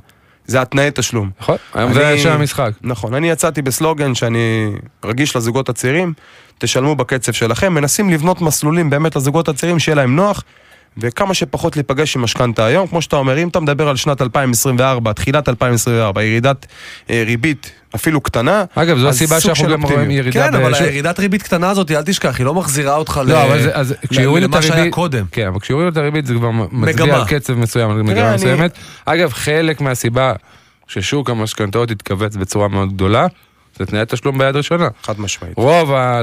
זה התנאי תשלום. נכון, היום זה שם המשחק. נכון, אני יצאתי בסלוגן שאני רגיש לזוגות הצעירים, תשלמו בקצב שלכם, מנסים לבנות מסלולים באמת לזוגות הצעירים שיהיה להם נוח, וכמה שפחות להיפגש עם משכנתה היום. כמו שאתה אומר, אם אתה מדבר על שנת 2024, תחילת 2024, ירידת אה, ריבית אפילו קטנה, אגב, זו הסיבה שאנחנו גם רואים אופטימיות. ירידה כן, אבל בשוק- הירידת ריבית קטנה הזאת, אל תשכח, היא לא מחזירה אותך ל- לא, אבל זה, אז ל- למה שהיה הריבית, קודם. כן, אבל כשיורידו את הריבית זה כבר מצביע. על קצב מסוים, מגמה אני- מסוימת. אגב, חלק מהסיבה ששוק המשכנתאות התכווץ בצורה מאוד גדולה, זה תנאי תשלום ביד ראשונה. חד משמעית. רוב ה...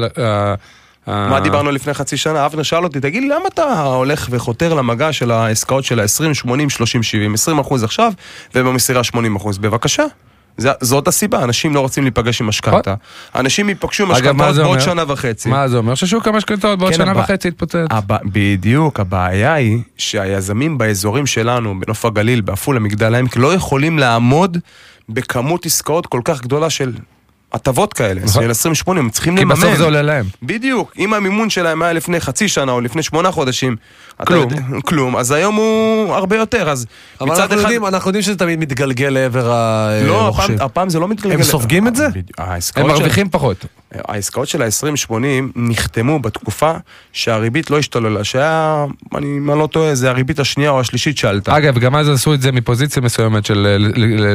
מה דיברנו לפני חצי שנה? אבנר שאל אותי, תגיד, למה אתה הולך וחותר למגע של העסקאות של ה-20, 80, 30, 70, 20 אחוז עכשיו, ובמסירה 80 אחוז? בבקשה. זה- זאת הסיבה, אנשים לא רוצים להיפגש עם משכנתה. אנשים ייפגשו עם משכנתאות זה בעוד? שנה וחצי. מה זה אומר? ששוק המשכנתאות בעוד כן, שנה וחצי יתפוצץ. בדיוק, הבעיה היא שהיזמים באזורים שלנו, בנוף הגליל, בעפולה, מגדל העמק, לא יכולים לעמוד בכמות עסקאות כל כך גדולה של הטבות כאלה, נכון. של 2080, הם צריכים כי לממן. בסוף זה עולה להם. בדיוק, אם המימון שלהם היה לפני חצי שנה או לפני שמונה חודשים, כלום. יודע, כלום, אז היום הוא הרבה יותר, אז אבל מצד אנחנו אחד... יודעים, אנחנו יודעים שזה תמיד מתגלגל לעבר לא, הרוכשים. הפעם, הפעם זה לא מתגלגל. הם סופגים את זה? בדיוק. העסקאות הם מרוויחים פחות. העסקאות של ה-2080 נחתמו בתקופה שהריבית לא השתוללה, שהיה, אני אני לא טועה, זה הריבית השנייה או השלישית שעלתה. אגב, גם אז עשו את זה מפוזיציה מסוימת של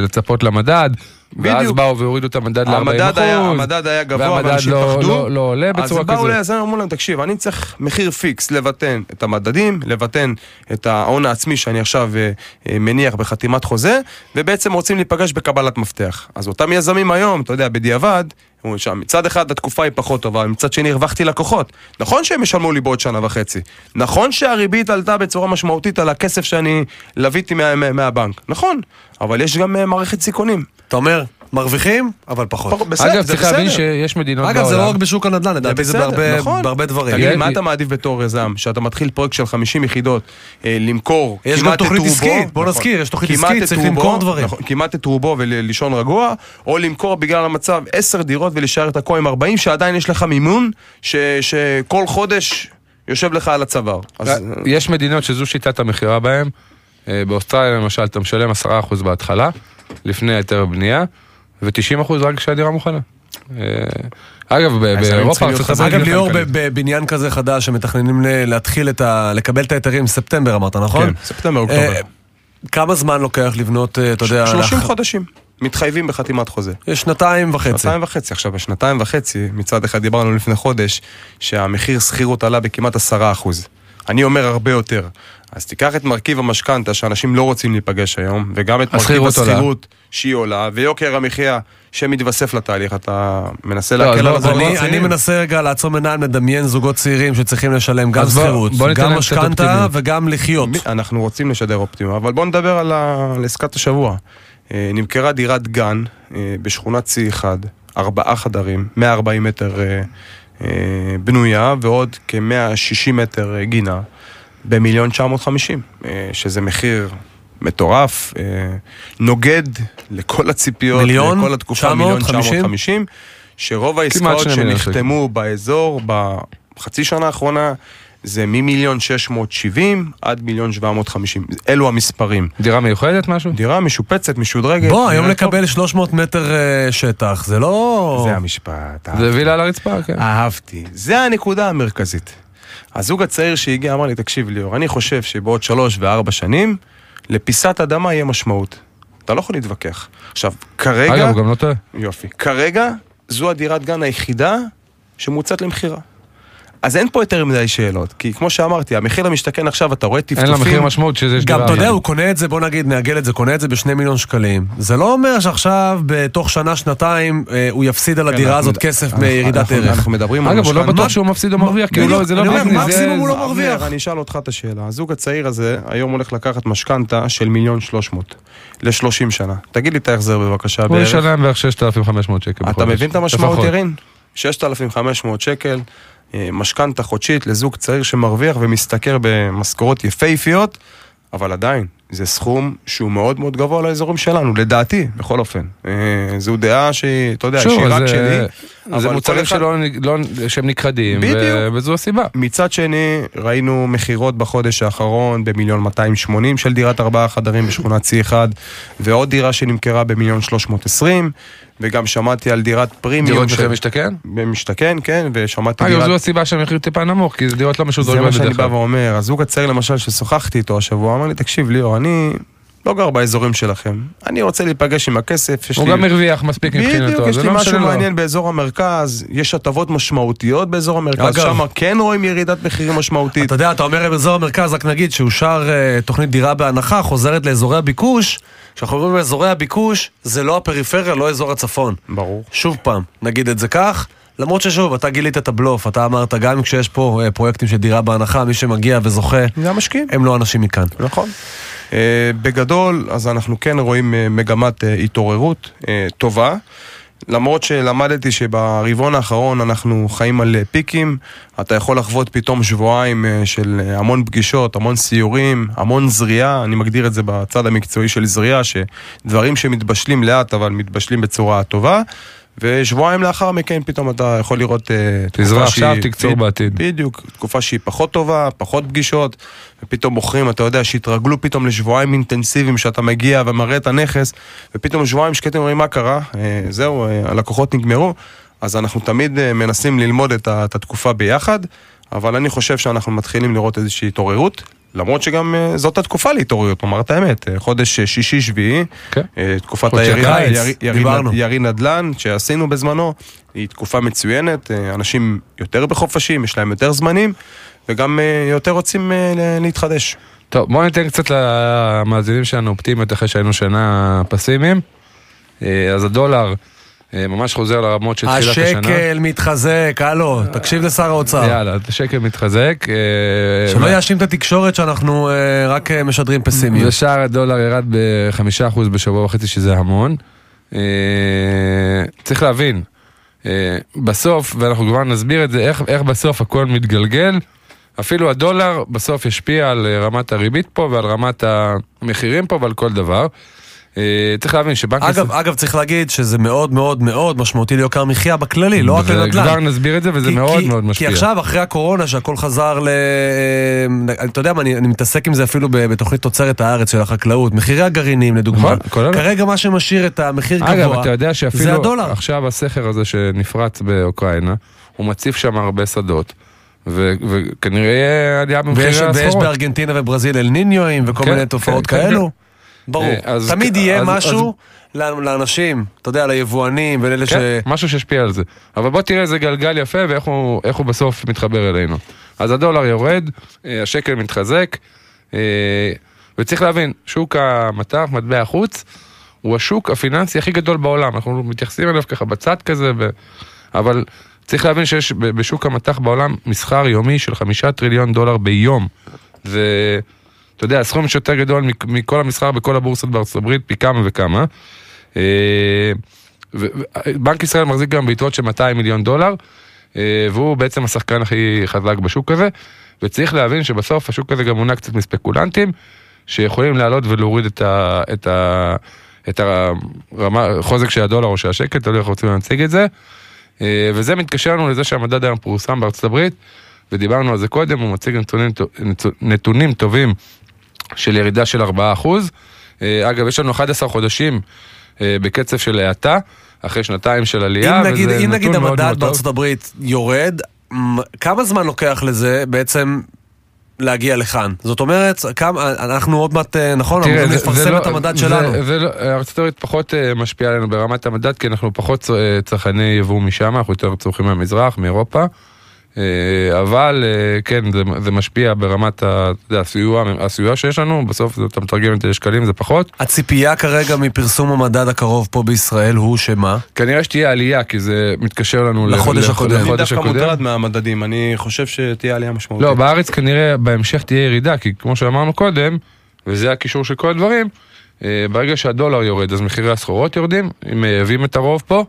לצפות למדד, ואז בדיוק. באו והורידו את המדד ל-40%. המדד המדד היה גבוה והמדד ואנשים לא- פחדו. לא- לא עולה בצורה אז באו כזאת. ליזם ואמרו להם, תקשיב, אני צריך מחיר פיקס לבטן את המדדים, לבטן את ההון העצמי שאני עכשיו אה, אה, מניח בחתימת חוזה, ובעצם רוצים להיפגש בקבלת מפתח. אז אותם יזמים היום, אתה יודע, בדיעבד, שם, מצד אחד התקופה היא פחות טובה, מצד שני הרווחתי לקוחות. נכון שהם ישלמו לי בעוד שנה וחצי. נכון שהריבית עלתה בצורה משמעותית על הכסף שאני לוויתי מה, מה, מהבנק. נכון, אבל יש גם אה, מערכת סיכונים. אתה אומר, מרוויחים, אבל פחות. בסדר, אגב, צריך להבין. שיש מדינות אגב, זה בעולם- לא רק בשוק הנדל"ן, לדעתי זה בהרבה נכון. בהרבה דברים. תגיד לי, מה אתה מעדיף בתור יזם? שאתה מתחיל פרויקט של 50 יחידות, אה, למכור יש כמעט גם תוכנית את רובו, עסקית, בוא נכון, נזכיר, יש תוכנית כמעט עסקית, את צריך רובו, למכור דברים. נכון, כמעט את רובו ולישון רגוע, או למכור בגלל המצב 10 דירות ולהישאר תקוע עם 40, שעדיין יש לך מימון, ש- שכל חודש יושב לך על הצוואר. אז, אה, יש מדינות שזו שיטת המכירה בהן. אה, באוסטרליה למשל אתה משלם 10% בהתחלה, לפני היתר בנייה, ו-90% רק כשהדירה מוכנה. אה, אגב, באירופה. אגב, ליאור, בבניין כזה חדש שמתכננים להתחיל את ה... לקבל את ההיתרים בספטמבר, אמרת, נכון? כן, ספטמבר, אוקטובר. אה, כמה זמן לוקח לבנות, אה, אתה יודע... 30 לאח- חודשים, מתחייבים בחתימת חוזה. שנתיים וחצי. שנתיים וחצי. עכשיו, בשנתיים וחצי, מצד אחד דיברנו לפני חודש, שהמחיר שכירות עלה בכמעט עשרה אחוז. אני אומר הרבה יותר. אז תיקח את מרכיב המשכנתה, שאנשים לא רוצים להיפגש היום, וגם את מרכיב השכירות שהיא עולה, ויוקר המחיה שמתווסף לתהליך. אתה מנסה לא, להקל לא, על הזוגות אני, אני הצעירים? מנסה רגע לעצום עיניים, לדמיין זוגות צעירים שצריכים לשלם גם שכירות, גם משכנתה. וגם לחיות. אנחנו רוצים לשדר אופטימום, אבל בואו נדבר על, ה... על עסקת השבוע. אה, נמכרה דירת גן אה, בשכונת C1, ארבעה חדרים, 140 מטר אה, בנויה ועוד כ-160 מטר גינה, במיליון 950, אה, שזה מחיר מטורף, אה, נוגד לכל הציפיות, מיליון לכל התקופה, מיליון 950? 950, שרוב העסקאות. שנחתמו באזור בחצי שנה האחרונה זה ממיליון 670 עד מיליון 750, אלו המספרים. דירה מיוחדת משהו? דירה משופצת, משודרגת. בוא, היום טוב. לקבל 300 מטר אה, שטח, זה לא... זה המשפט. זה וילה על הרצפה, כן. אהבתי. זה הנקודה המרכזית. הזוג הצעיר שהגיע אמר לי, תקשיב ליאור, אני חושב שבעוד שלוש וארבע שנים, לפיסת אדמה יהיה משמעות. אתה לא יכול להתווכח. עכשיו, כרגע... אגב, הוא גם לא טועה. יופי. כרגע, זו הדירת גן היחידה שמוצעת למכירה. אז אין פה יותר מדי שאלות, כי כמו שאמרתי, המחיר למשתכן עכשיו, אתה רואה טפטופים... אין לה מחיר משמעות שיש גם, דירה. אתה יודע, הוא קונה את זה, בוא נגיד, נעגל את זה, קונה את זה בשני מיליון שקלים. זה לא אומר שעכשיו, בתוך שנה, שנתיים, אה, הוא יפסיד על הדירה אנחנו- הזאת כסף מירידת ערך. אנחנו מדברים על אגב, הוא לא. בטוח שהוא מפסיד או מרוויח, כי לא- זה לא ביזנס, מקסימום הוא לא מרוויח. אני אשאל אותך את השאלה. הזוג הצעיר הזה היום הולך לקחת משכנתה של מיליון שלוש מאות ל-30 שנה. תגיד לי את ההחזר בבקשה הוא. ישלם בערך 6,500 שקל בחודש. אתה מבין את המשמעות. ירין? 6,500 שקל, משכנתה חודשית לזוג צעיר שמרוויח ומשתכר במשכורות יפהפיות, אבל עדיין, זה סכום שהוא מאוד מאוד גבוה לאזורים שלנו, לדעתי, בכל אופן. אה, זו דעה שהיא, אתה יודע, שהיא רק זה- שלי. זה מוצרים כל אחד- שלא, לא, שהם נכחדים, ו-. וזו הסיבה. מצד שני, ראינו מכירות בחודש האחרון במיליון 280 של דירת ארבעה חדרים בשכונת C1, ועוד דירה שנמכרה במיליון 320, וגם שמעתי על דירת פרימיום. דירות מחיר משתכן? במשתכן, כן, ושמעתי אגב, דירת... זו הסיבה שהמחיר טיפה נמוך, כי זה דירות לא זה משודרגות מה שאני בדרך בא כלל. ואומר. הזוג הצעיר למשל, ששוחחתי איתו השבוע, אמר לי, תקשיב ליאור, אני לא גר באזורים שלכם. אני רוצה להיפגש עם הכסף. יש הוא לי- גם הרוויח מספיק מבחינתו, בדיוק, יש זה לי לא משהו משנה לו. מעניין באזור המרכז, יש הטבות משמעותיות באזור המרכז, אגב- שם כן רואים ירידת מחירים משמעותית. אתה יודע, אתה אומר באזור המרכז, רק נגיד שאושר אה, תוכנית דירה בהנחה, חוזרת לאזורי הביקוש. כשאנחנו אומרים לאזורי הביקוש, זה לא הפריפריה, לא אזור הצפון. ברור. שוב פעם, נגיד את זה כך. למרות ששוב, אתה גילית את הבלוף, אתה אמרת, גם כשיש פה אה, פרויקטים של דירה בהנחה, מי שמגיע וזוכה, זה. הם לא אנשים מכאן. נכון. Uh, בגדול, אז אנחנו כן רואים uh, מגמת uh, התעוררות טובה. למרות שלמדתי שברבעון האחרון אנחנו חיים על פיקים, אתה יכול לחוות פתאום שבועיים של המון פגישות, המון סיורים, המון זריעה, אני מגדיר את זה בצד המקצועי של זריעה, שדברים שמתבשלים לאט אבל מתבשלים בצורה טובה. ושבועיים לאחר מכן פתאום אתה יכול לראות אה, תקופה עכשיו, תקצור בעתיד. בדיוק, תקופה שהיא פחות טובה, פחות פגישות, ופתאום מוכרים, אתה יודע, שהתרגלו פתאום לשבועיים אינטנסיביים שאתה מגיע ומראה את הנכס, ופתאום שבועיים שקטים אומרים מה קרה, אה, זהו, אה, הלקוחות נגמרו, אז אנחנו תמיד מנסים ללמוד את התקופה ביחד, אבל אני חושב שאנחנו מתחילים לראות איזושהי התעוררות. למרות שגם אה, זאת התקופה להתעוררות, נאמר את האמת, אה, חודש אה, שישי-שביעי, אה, תקופת חודשי היריד- הקיץ, ירי- נדל"ן שעשינו בזמנו, היא תקופה מצוינת, אנשים יותר בחופשים, יש להם יותר זמנים, וגם יותר רוצים להתחדש. טוב, בואו ניתן קצת למאזינים שלנו אופטימיות אחרי שהיינו שנה פסימיים. אז הדולר ממש חוזר לרמות של תחילת השנה. השקל מתחזק, הלו, תקשיב לשר האוצר. יאללה, השקל מתחזק. אה, שלא יאשים את התקשורת שאנחנו אה, רק אה, משדרים פסימיות. ושער הדולר ירד בחמישה אחוז בשבוע וחצי, שזה המון. אה, צריך להבין, אה, בסוף, ואנחנו כבר נסביר את זה, איך, איך בסוף הכל מתגלגל. אפילו הדולר בסוף ישפיע על אה, רמת הריבית פה ועל רמת המחירים פה ועל כל דבר. אה, צריך להבין שבנק... אגב, אגב, צריך להגיד שזה מאוד מאוד מאוד משמעותי ליוקר המחיה בכללי, לא רק לנדל"ן. כבר נסביר את זה וזה כי- מאוד כי- מאוד משפיע. כי עכשיו, אחרי הקורונה, שהכל חזר ל... אה, אתה יודע מה, אני, אני מתעסק עם זה אפילו בתוכנית תוצרת הארץ של החקלאות. מחירי הגרעינים, לדוגמה. נכון. כרגע מה שמשאיר את המחיר גבוה, אגב, אתה יודע זה שאפילו הדולר. עכשיו הסכר הזה שנפרץ באוקראינה, הוא מציף שם הרבה שדות, ו- וכנראה עלייה במחירי הסחורות. ויש בארגנטינה וברזיל אל ניניואים וכל כן, מיני תופעות כן, כן, כאלו. כן. ברור. אה, אז- תמיד יהיה אז- משהו לאן- לאנשים, אתה יודע, ליבואנים ולאלה ש... כן, משהו שישפיע על זה. אבל בוא תראה איזה גלגל יפה ואיך הוא, הוא בסוף מתחבר אלינו. אז הדולר יורד, אה, השקל מתחזק, אה, וצריך להבין, שוק המטח, מטבע החוץ, הוא השוק הפיננסי הכי גדול בעולם. אנחנו מתייחסים אליו ככה בצד כזה, ב... אבל צריך להבין שיש בשוק המטח בעולם מסחר יומי של חמישה טריליון דולר ביום. ואתה יודע, הסכום שיותר גדול מכל המסחר בכל הבורסות בארצות הברית, פי כמה וכמה. אה, בנק ישראל מחזיק גם ביתרות של 200 מיליון דולר, אה, והוא בעצם השחקן הכי חזק בשוק הזה, וצריך להבין שבסוף השוק הזה גם מונע קצת מספקולנטים, שיכולים לעלות ולהוריד את, ה, את, ה, את הרמה, חוזק של הדולר או של השקל, תלוי איך רוצים להציג את זה, אה, וזה מתקשר לנו לזה שהמדד היום פורסם בארצות הברית, ודיברנו על זה קודם, הוא מציג נתונים, נתונים טובים של ירידה של 4%. אה, אגב, יש לנו 11 חודשים אה, בקצב של האטה, אחרי שנתיים של עלייה, אם נגיד, וזה אם נגיד נתון מאוד המדד מאוד טוב. בארצות הברית יורד, כמה זמן לוקח לזה בעצם להגיע לכאן? זאת אומרת, כמה, אנחנו עוד מעט, אה, נכון, אמורים לפרסם לא- את המדד זה- שלנו. זה לא- ארצות הברית פחות משפיעה עלינו ברמת המדד, כי אנחנו פחות צרכני יבוא משם, אנחנו יותר צורכים מהמזרח, מאירופה. אה, אבל אה, כן, זה, זה משפיע ברמת ה- יודע, הסיוע, הסיוע שיש לנו, בסוף זה- אתה מתרגם את זה לשקלים, זה פחות. הציפייה כרגע מפרסום המדד הקרוב פה בישראל הוא שמה? כנראה שתהיה עלייה, כי זה מתקשר לנו לחודש הקודם. אני דווקא. מוטרד מהמדדים, אני חושב שתהיה עלייה משמעותית. לא, בארץ כנראה בהמשך תהיה ירידה, כי כמו שאמרנו קודם, וזה הקישור של כל הדברים, אה, ברגע שהדולר יורד אז מחירי הסחורות יורדים, אם מייבאים את הרוב פה,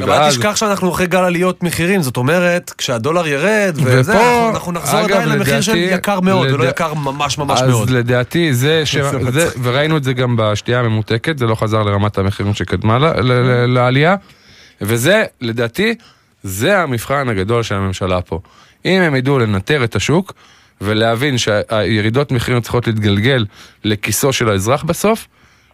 גם אל תשכח שאנחנו אחרי גל עליות מחירים, זאת אומרת, כשהדולר ירד, וזה, ופה, אנחנו- נחזור אגב, עדיין למחיר של יקר מאוד, ולא יקר ממש ממש אז מאוד. לדעתי זה, ש... זה. וראינו את זה גם בשתייה הממותקת, זה לא חזר לרמת המחירים שקדמה ל... ל... ל... לעלייה, וזה, לדעתי, זה המבחן הגדול של הממשלה פה. אם הם ידעו לנטר את השוק, ולהבין שהירידות מחירים צריכות להתגלגל לכיסו של האזרח בסוף,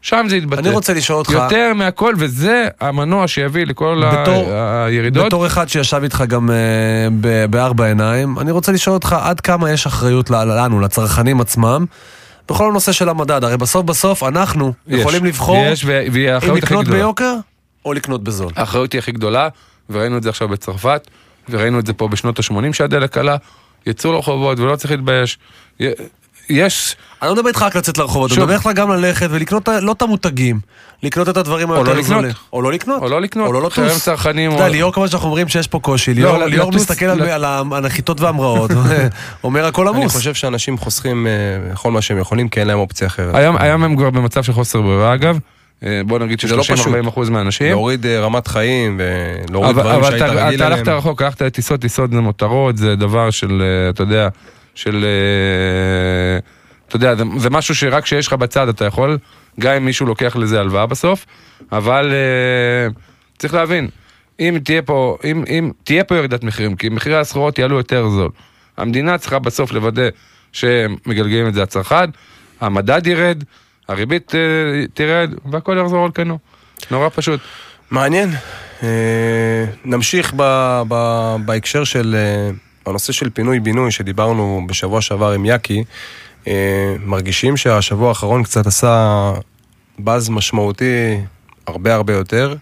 שם זה יתבטא. אני רוצה לשאול אותך- יותר מהכל, וזה המנוע שיביא לכל בתור- ה... הירידות. בתור אחד שישב איתך גם אה, ב- בארבע עיניים, אני רוצה לשאול אותך עד כמה יש אחריות לנו, לצרכנים עצמם, בכל הנושא של המדד. הרי בסוף בסוף אנחנו יש. יכולים לבחור יש, ו- אם לקנות. ביוקר או לקנות בזול. האחריות היא הכי גדולה, וראינו את זה עכשיו בצרפת, וראינו את זה פה בשנות ה-80 שהדלק עלה, יצאו לרחובות ולא צריך להתבייש. יש... אני לא מדבר איתך רק לצאת לרחובות, אני. מדבר איתך גם ללכת ולקנות לא את המותגים, לקנות את הדברים או היותר לא לקנות. זולים. או לא לקנות. או לא לקנות. או לא לטוס. צרכנים, אתה יודע, או- ליאור כמובן שאנחנו אומרים שיש פה קושי, לא, ליאור ליאור מסתכל על- הנחיתות וההמראות, אומר הכל אני עמוס. חושב שאנשים חוסכים אה, כל מה שהם יכולים, כי אין להם אופציה אחרת. היום, הם כבר במצב של חוסר ברירה אגב. אה, בוא נגיד זה לא פשוט. ש-30-40 אחוז מהאנשים. להוריד אה, רמת חיים ולהוריד אבל, דברים אבל שהיית אתה, רגיל אתה הלכת אליהם. רחוק, הלכת לטיסות, טיסות זה מותרות, זה דבר של, אתה יודע, של, אה, אתה יודע, זה, משהו שרק כשיש לך בצד אתה יכול, גם אם מישהו לוקח לזה הלוואה בסוף, אבל אה, צריך להבין, אם תהיה פה, אם, אם תהיה פה ירידת מחירים, כי מחירי הסחורות יעלו יותר זול, המדינה צריכה בסוף לוודא שמגלגלים את זה לצרכן, המדד ירד, הריבית אה, תרד, והכל יחזור על כנו. נורא פשוט. מעניין. נמשיך ב, ב, בהקשר של הנושא של פינוי-בינוי שדיברנו בשבוע שעבר עם יאקי. אה, מרגישים שהשבוע האחרון קצת עשה באז משמעותי הרבה הרבה יותר,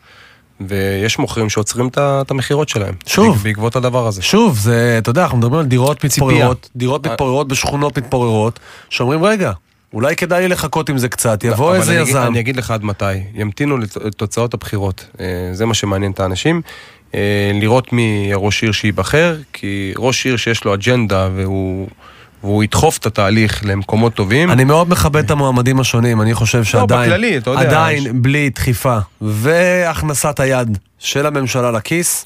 ויש מוכרים שעוצרים את המכירות שלהם. שוב. בעקבות הדבר הזה. שוב, זה, אתה יודע, אנחנו מדברים על דירות מתפוררות. דירות אה. מתפוררות בשכונות מתפוררות, שאומרים, רגע, אולי כדאי לחכות עם זה קצת, יבוא אבל איזה יזם. אני אגיד לך עד מתי. ימתינו לת- לתוצאות הבחירות. אה, זה מה שמעניין את האנשים. אה, לראות מי ראש עיר שייבחר, כי ראש עיר שיש לו אג'נדה והוא... והוא ידחוף את התהליך למקומות טובים. אני מאוד מכבד את המועמדים השונים, אני חושב שעדיין, בכללי, אתה יודע, עדיין יש- בלי דחיפה והכנסת היד של הממשלה לכיס,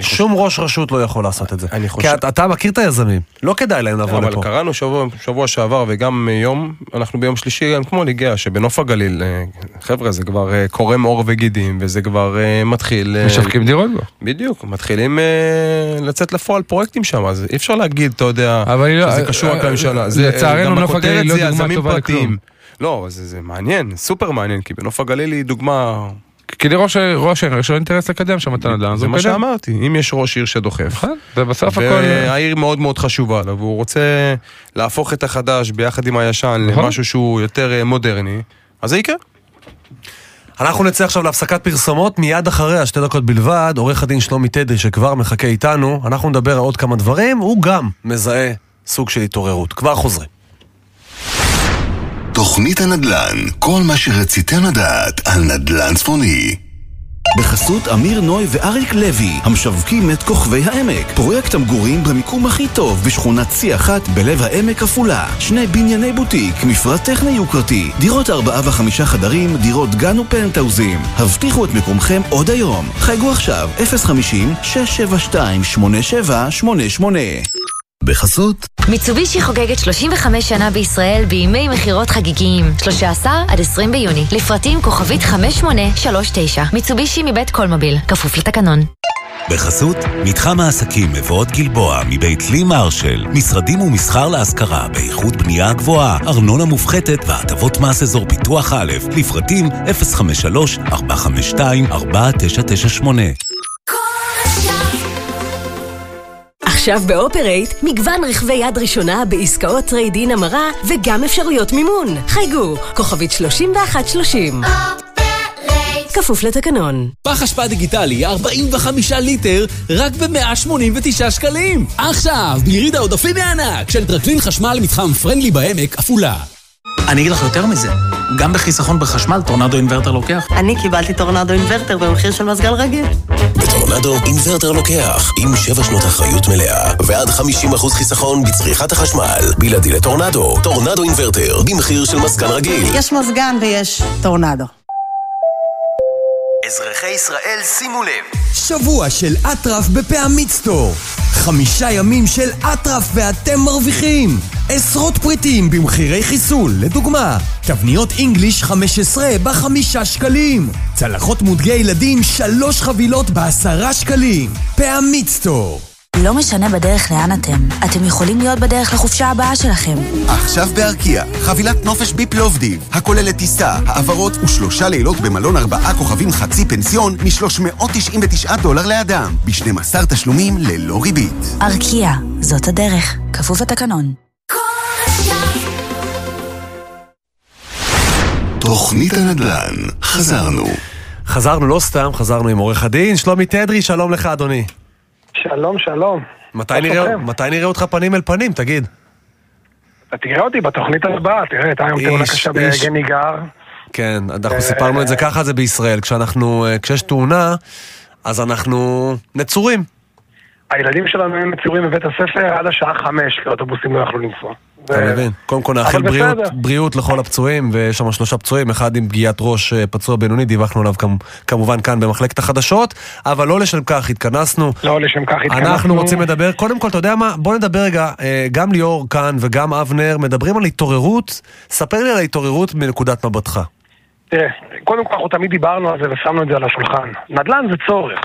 שום ראש רשות לא יכול לעשות את זה. אני כי חושב- אתה- אתה מכיר את היזמים, לא כדאי להם לבוא אבל לפה. קראנו שבוע, שבוע שעבר וגם יום, אנחנו ביום שלישי גם כמו ליגיה, שבנוף הגליל, אה, חבר'ה, זה כבר אה, קורם עור וגידים, וזה כבר אה, מתחיל... משווקים דירות כבר. בדיוק, מתחילים לצאת לפועל פרויקטים שם, אז אי אפשר להגיד, אתה יודע, אבל לא- שזה קשור רק לממשלה. לצערנו, נוף הגליל לא דוגמה טובה. לכלום. לא, זה, זה מעניין, סופר מעניין, כי בנוף הגליל היא דוגמה... כי לראש ראש העיר יש לו אינטרס לקדם שם את הנדל"ן, זה מה. שאמרתי, אם יש ראש עיר שדוחף. ובסוף הכל... והעיר מאוד מאוד חשובה לו, והוא רוצה להפוך את החדש ביחד עם הישן נכון. למשהו שהוא יותר אה, מודרני, אז זה יקרה. אנחנו נצא עכשיו להפסקת פרסומות, מיד אחריה, שתי דקות בלבד, עורך הדין שלומי תדרי שכבר מחכה איתנו, אנחנו נדבר על עוד כמה דברים, הוא גם מזהה סוג של התעוררות. כבר חוזרים. תוכנית הנדל"ן, כל מה שרציתם לדעת על נדל"ן צפוני. בחסות אמיר נוי ואריק לוי, המשווקים את כוכבי העמק. פרויקט המגורים במיקום הכי טוב בשכונת צי אחת בלב העמק עפולה. שני בנייני בוטיק, מפרט טכני יוקרתי, דירות ארבעה וחמישה חדרים, דירות גן ופנטהאוזים. הבטיחו את מקומכם עוד היום. חייגו עכשיו, 050-672-8788. בחסות מיצובישי חוגגת 35 שנה בישראל בימי מכירות חגיגיים, 13 עד 20 ביוני. לפרטים כוכבית 5839. מיצובישי מבית קולמוביל, כפוף לתקנון. בחסות מתחם העסקים מבואות גלבוע מבית לי מרשל משרדים ומסחר להשכרה באיכות בנייה גבוהה ארנונה מופחתת והטבות מס אזור פיתוח א' לפרטים 053-452-4998 עכשיו באופרייט, מגוון רכבי יד ראשונה בעסקאות trade-in המרה וגם אפשרויות מימון. חייגו, כוכבית 3130. כפוף לתקנון. פח אשפה דיגיטלי 45 ליטר רק ב-189 שקלים. עכשיו, ביריד העודפים הענק של טרקלין חשמל מתחם פרנדלי בעמק, עפולה. אני אגיד לך יותר מזה, גם בחיסכון בחשמל טורנדו אינוורטר לוקח. אני קיבלתי טורנדו אינוורטר במחיר של מזגן רגיל. בטורנדו אינוורטר לוקח, עם 7 שנות אחריות מלאה, ועד 50% חיסכון בצריכת החשמל. בלעדי לטורנדו, טורנדו אינוורטר, במחיר של מזגן רגיל. יש מזגן ויש טורנדו. אזרחי ישראל, שימו לב. שבוע של אטרף בפעמית Store. חמישה ימים של אטרף ואתם מרוויחים. עשרות פריטים במחירי חיסול, לדוגמה, תבניות אינגליש 15 בחמישה שקלים. צלחות מותגי ילדים שלוש חבילות בעשרה שקלים. פעמית סטור. לא משנה בדרך לאן אתם, אתם יכולים להיות בדרך לחופשה הבאה שלכם. עכשיו בארקיע, חבילת נופש בפלובדיב, הכוללת טיסה, העברות ושלושה לילות במלון ארבעה כוכבים חצי פנסיון מ-399 דולר לאדם, ב-12 תשלומים ללא ריבית. ארקיע, זאת הדרך. כפוף לתקנון. תוכנית הנדל"ן, חזרנו. חזרנו לא סתם, חזרנו עם עורך הדין, שלומי תדרי, שלום לך אדוני. שלום, שלום. מתי נראה? מתי נראה אותך פנים אל פנים, תגיד? אתה תראה אותי בתוכנית הבאה, תראה, הייתה היום תאונה קשה איש. בגניגר. כן, אנחנו סיפרנו את זה ככה זה בישראל, כשאנחנו, אה, כשיש תאונה, אז אנחנו נצורים. הילדים שלנו היו מצורים בבית הספר עד השעה חמש, כי האוטובוסים לא יכלו לנסוע. אתה מבין? קודם כל נאחל בריאות. בריאות לכל הפצועים, ויש שם שלושה פצועים, אחד עם פגיעת ראש אה, פצוע בינוני, דיווחנו עליו כמ- כמובן כאן במחלקת החדשות, אבל לא לשם כך התכנסנו. לא לשם כך התכנסנו. אנחנו רוצים לדבר, קודם כל, אתה יודע מה? בוא נדבר רגע, אה, גם ליאור כאן וגם אבנר מדברים על התעוררות, ספר לי על ההתעוררות מנקודת מבטך. תראה, קודם כל אנחנו תמיד דיברנו על זה ושמנו את זה על השולחן. נדל"ן זה צורך.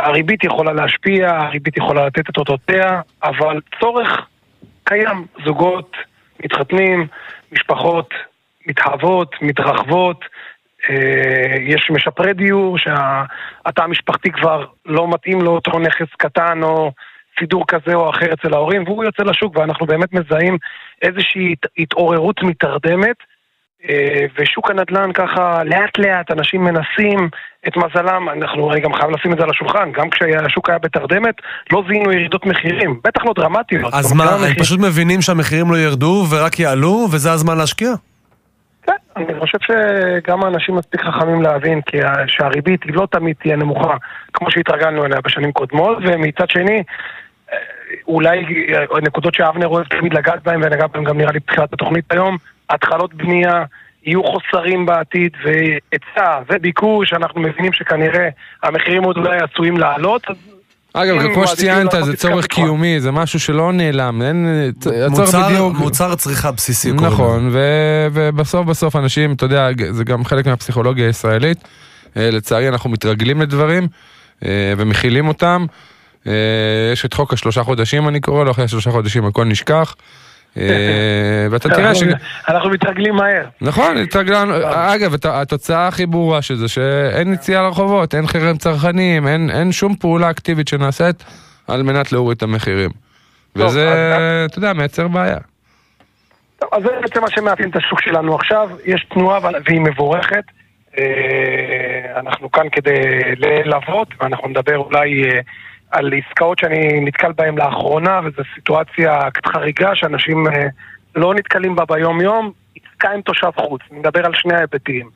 הריבית יכולה להשפיע, הריבית יכולה לתת את אותותיה, אבל צורך קיים. זוגות מתחתנים, משפחות מתהוות, מתרחבות, אה, יש משפרי דיור שהתא המשפחתי כבר לא מתאים לו אותו נכס קטן או סידור כזה או אחר אצל ההורים, והוא יוצא לשוק ואנחנו באמת מזהים איזושהי הת- התעוררות מתרדמת. אה, ושוק הנדל"ן ככה לאט לאט אנשים מנסים את מזלם, אנחנו אני גם חייב לשים את זה על השולחן, גם כשהשוק היה בתרדמת לא זיהינו ירידות מחירים, בטח לא דרמטיות. אז אומרת, מה, הם המחיר- פשוט מבינים שהמחירים לא ירדו ורק יעלו, וזה הזמן להשקיע? אני חושב שגם האנשים מספיק חכמים להבין כי שהריבית היא לא תמיד תהיה נמוכה כמו שהתרגלנו אליה בשנים קודמות ומצד שני אה, אולי אה, נקודות שאבנר אוהב תמיד לגעת בהן ונגע בהן גם נראה לי בתחילת התוכנית היום התחלות בנייה יהיו חוסרים בעתיד והיצע וביקוש אנחנו מבינים שכנראה המחירים עוד אולי עשויים לעלות אגב, כמו שציינת, זה צורך. קיומי, זה משהו שלא נעלם, אין... מוצר- בדיוק... מוצר צריכה בסיסי. נכון, ו- ובסוף בסוף אנשים, אתה יודע, זה גם חלק מהפסיכולוגיה הישראלית. אה, לצערי אנחנו מתרגלים לדברים אה, ומכילים אותם. אה, יש את חוק השלושה חודשים אני קורא לו, אחרי השלושה חודשים הכל נשכח. אה, ואתה תראה ש... אנחנו- מתרגלים מהר נכון, התרגלנו, אגב, הת- התוצאה הכי ברורה של זה שאין יציאה לרחובות, אין חרם צרכנים, אין, שום פעולה אקטיבית שנעשית על מנת להוריד את המחירים. וזה, אתה יודע, מייצר בעיה. טוב, אז זה בעצם מה שמאפיין את השוק שלנו עכשיו, יש תנועה והיא מבורכת. אה, אנחנו כאן כדי ללוות, ואנחנו נדבר אולי אה, על עסקאות שאני נתקל בהן לאחרונה, וזו סיטואציה קצת חריגה שאנשים אה, לא נתקלים בה ביום-יום, עסקה עם תושב חוץ, נדבר על שני ההיבטים.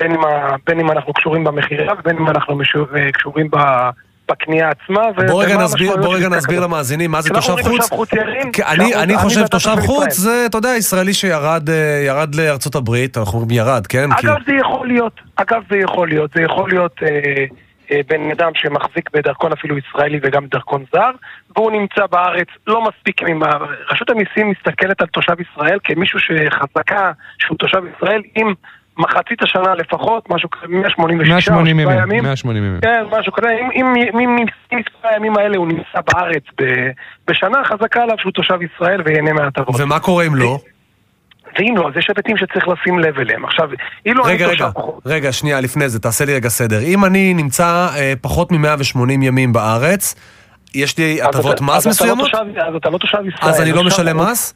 בין אם, בין אם אנחנו קשורים במכירה ובין אם אנחנו אה, קשורים ב- בקנייה עצמה. בוא רגע נסביר, בוא רגע נסביר. למאזינים מה זה תושב חוץ. חוץ ירין, כי אני, אני חושב תושב חוץ. זה, אתה יודע, ישראלי שירד אה, ירד לארצות הברית, אנחנו אומרים ירד, כן? כי- אגב, זה יכול להיות, אגב, זה יכול להיות, זה יכול להיות אה, בן אדם שמחזיק בדרכון אפילו ישראלי וגם דרכון זר, והוא נמצא בארץ לא מספיק, ממה- רשות המיסים מסתכלת על תושב ישראל כמישהו שחזקה שהוא תושב ישראל עם מחצית השנה לפחות, משהו כזה, 186 או 180 שבעה ימים, 180 ימים. כן, משהו כזה, אם- אם אם- אם מספר הימים האלה הוא נמצא בארץ ב- בשנה, חזקה עליו שהוא תושב ישראל וייהנה מההטבות. ומה קורה אם לא? ואם לא, אז יש היבטים שצריך לשים לב אליהם. עכשיו, אילו אני רגע, תושב רגע, רגע, שנייה, לפני זה, תעשה לי רגע סדר. אם אני נמצא אה, פחות מ-180 ימים בארץ, יש לי הטבות מס לא מסוימות? אז אתה לא תושב ישראל. אז אני לא עכשיו- משלם מס?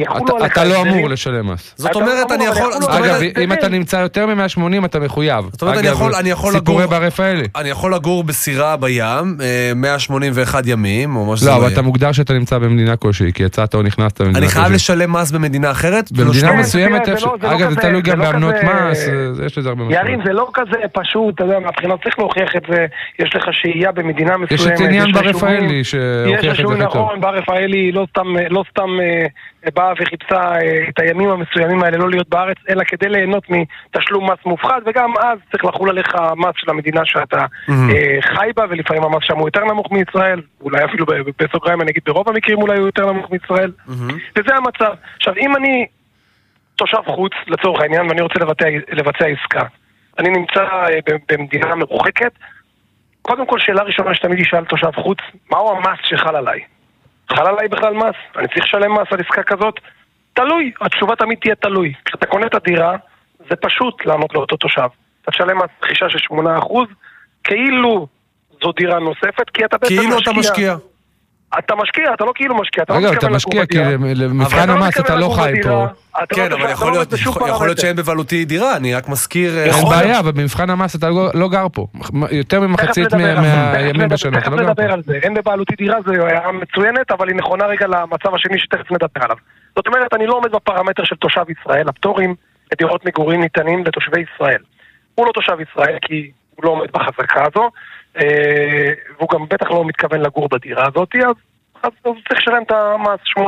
אתה- אתה לא. אמור לשלם מס. זאת אתה אומרת, לא אני יכול... עליך אם אתה נמצא יותר מ-180 אתה מחויב. זאת אומרת, אני אגב, יכול, אני יכול סיפורי לגור... בר רפאלי. אני יכול לגור בסירה בים, אה, 181 ימים, או מה שזה לא, לא אבל. אתה מוגדר שאתה נמצא במדינה כלשהי, כי יצאת או נכנסת במדינה אני כלשהי. חייב לשלם מס במדינה אחרת? במדינה לא, מסוימת, זה אפשר- לא- זה לא אגב, זה תלוי גם זה לא באמנות מס, אה, יש לזה הרבה משמעות. ירין, זה לא כזה פשוט, אתה יודע, מהבחינה צריך להוכיח את זה, יש לך שהייה במדינה מסוימת. יש את עניין לך בר אישומים- רפאלי שהוכיח את יש זה הכי טוב. נכון, בר רפאלי לא סתם, לא סתם אה, באה וחיפשה אה, את הימים המסוימים האלה לא להיות בארץ, אלא כדי ליהנות מתשלום מס מופחת, וגם אז צריך לחול עליך המס של המדינה שאתה אה, חי בה, ולפעמים המס שם הוא יותר נמוך מישראל, אולי אפילו בסוגריים אני אגיד ברוב המקרים אולי הוא יותר נמוך מישראל, וזה המצב. עכשיו, אם אני תושב חוץ, לצורך העניין, ואני רוצה לבצע, לבצע עסקה, אני נמצא אה, במדינה מרוחקת, קודם כל, שאלה ראשונה שתמיד ישאל תושב חוץ, מהו המס שחל עליי? חל עליי בכלל מס? אני צריך לשלם מס על עסקה כזאת? תלוי, התשובה תמיד תהיה תלוי. כשאתה קונה את הדירה, זה פשוט לענות לאותו תושב. אתה תשלם מס רכישה של 8% כאילו זו דירה נוספת, כי אתה בעצם כאילו אתה משקיע. אתה משקיע, אתה לא כאילו משקיע, אתה לא אגב, אתה מתכוון משקיע כי. למבחן אבל אתה לא המס אתה מתכוון לא לגור חי פה. אתה כן, לא אבל יכול לא להיות- יכול להיות. שאין בבעלותי דירה, אני רק מזכיר... אה, אין בעיה, אבל במבחן המס אתה לא- לא גר פה. יותר ממחצית תכף מהימים תכף בשנה, אתה תכף לא גר פה. נדבר על זה, אין בבעלותי דירה, זו הערה מצוינת, אבל היא נכונה רגע למצב השני שתכף נדבר עליו. זאת אומרת, אני לא עומד בפרמטר של תושב ישראל, הפטורים לדירות מגורים ניתנים לתושבי ישראל. הוא לא תושב ישראל כי הוא לא עומד בחזקה הזו, והוא גם בטח לא מתכוון לגור בדירה הזאת, אז, אז הוא צריך לשלם את המס 8%.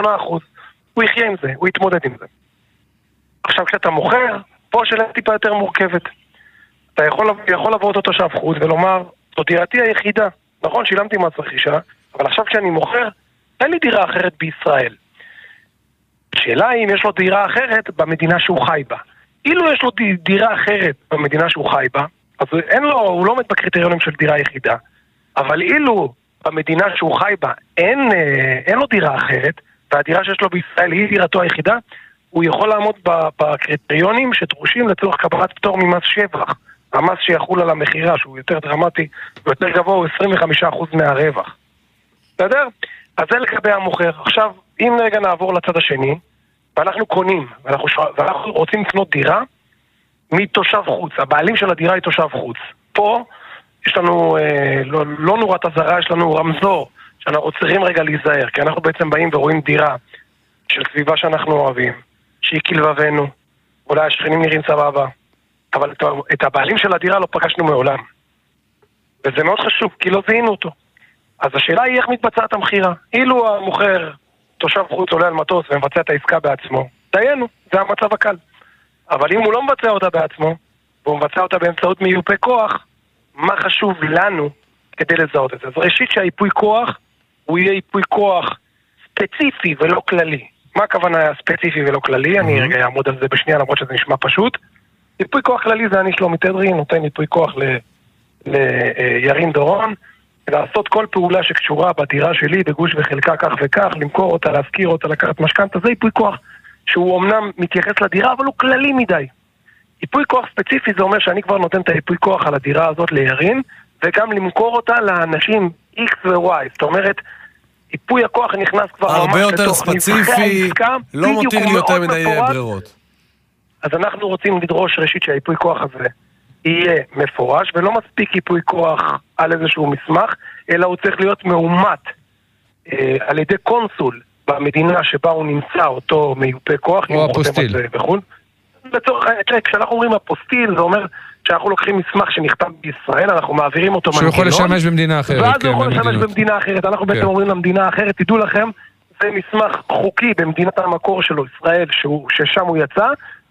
הוא יחיה עם זה, הוא יתמודד עם זה. עכשיו, כשאתה מוכר, פה השאלה טיפה יותר מורכבת. אתה יכול, יכול לבוא אותו תושב חוץ ולומר, זו דירתי היחידה. נכון, שילמתי מס רכישה, אבל עכשיו כשאני מוכר, אין לי דירה אחרת בישראל. השאלה היא אם יש לו דירה אחרת במדינה שהוא חי בה. אילו יש לו די- דירה אחרת במדינה שהוא חי בה, אז אין לו, הוא לא עומד בקריטריונים של דירה יחידה. אבל אילו במדינה שהוא חי בה אין, אה, אין לו דירה אחרת, והדירה שיש לו בישראל היא דירתו היחידה, הוא יכול לעמוד בקריטריונים שדרושים לצורך קבלת פטור ממס שבח. המס שיחול על המכירה, שהוא יותר דרמטי ויותר גבוה, הוא 25% מהרווח. בסדר? אז זה לגבי המוכר. עכשיו, אם רגע נעבור לצד השני, ואנחנו קונים, ואנחנו. ואנחנו רוצים לקנות דירה מתושב חוץ, הבעלים של הדירה היא תושב חוץ. פה יש לנו אה, לא, לא נורת אזהרה, יש לנו רמזור, שאנחנו צריכים רגע להיזהר, כי אנחנו בעצם באים ורואים דירה של סביבה שאנחנו אוהבים, שהיא כלבבנו, אולי השכנים נראים סבבה, אבל את, הבעלים של הדירה לא פגשנו מעולם. וזה מאוד חשוב, כי לא זיהינו אותו. אז השאלה היא איך מתבצעת המכירה. אילו המוכר, תושב חוץ, עולה על מטוס ומבצע את העסקה בעצמו, דיינו, זה המצב הקל. אבל אם הוא לא מבצע אותה בעצמו, והוא מבצע אותה באמצעות מיופה כוח, מה חשוב לנו כדי לזהות את זה? אז ראשית שהייפוי כוח, הוא יהיה ייפוי כוח ספציפי ולא כללי. מה הכוונה ספציפי ולא כללי? אני רגע אעמוד על זה בשנייה למרות שזה נשמע פשוט. ייפוי כוח כללי זה אני שלומי תדרי, נותן ייפוי כוח ל- לירין דורון, לעשות כל פעולה שקשורה בדירה שלי, בגוש וחלקה כך וכך, למכור אותה, להשכיר אותה, לקחת משכנתה, זה ייפוי כוח שהוא אמנם מתייחס לדירה, אבל הוא כללי מדי. ייפוי כוח ספציפי זה אומר שאני כבר נותן את הייפוי כוח על הדירה הזאת לירין, וגם למכור אותה לאנשים X ו-Y. זאת אומרת, ייפוי הכוח נכנס כבר ממש הרבה יותר לתוך נבחי ספציפי, העסקה, לא מותיר לי יותר מדי מפורט. ברירות. אז אנחנו רוצים לדרוש ראשית שהייפוי כוח הזה יהיה מפורש, ולא מספיק ייפוי כוח על איזשהו מסמך, אלא הוא צריך להיות מאומת אה, על ידי קונסול במדינה שבה הוא נמצא, אותו מיופה כוח, או אפוסטיל. בחו"ל. לצורך העניין, תראה, כשאנחנו אומרים אפוסטיל, זה אומר שאנחנו לוקחים מסמך שנכתב בישראל, אנחנו מעבירים אותו שהוא יכול מנגנון, לשמש במדינה אחרת. ואז כן, הוא יכול לשמש. במדינה אחרת. אנחנו בעצם כן. אומרים למדינה אחרת, תדעו לכם, זה מסמך חוקי במדינת המקור שלו, ישראל, שהוא, ששם הוא יצא,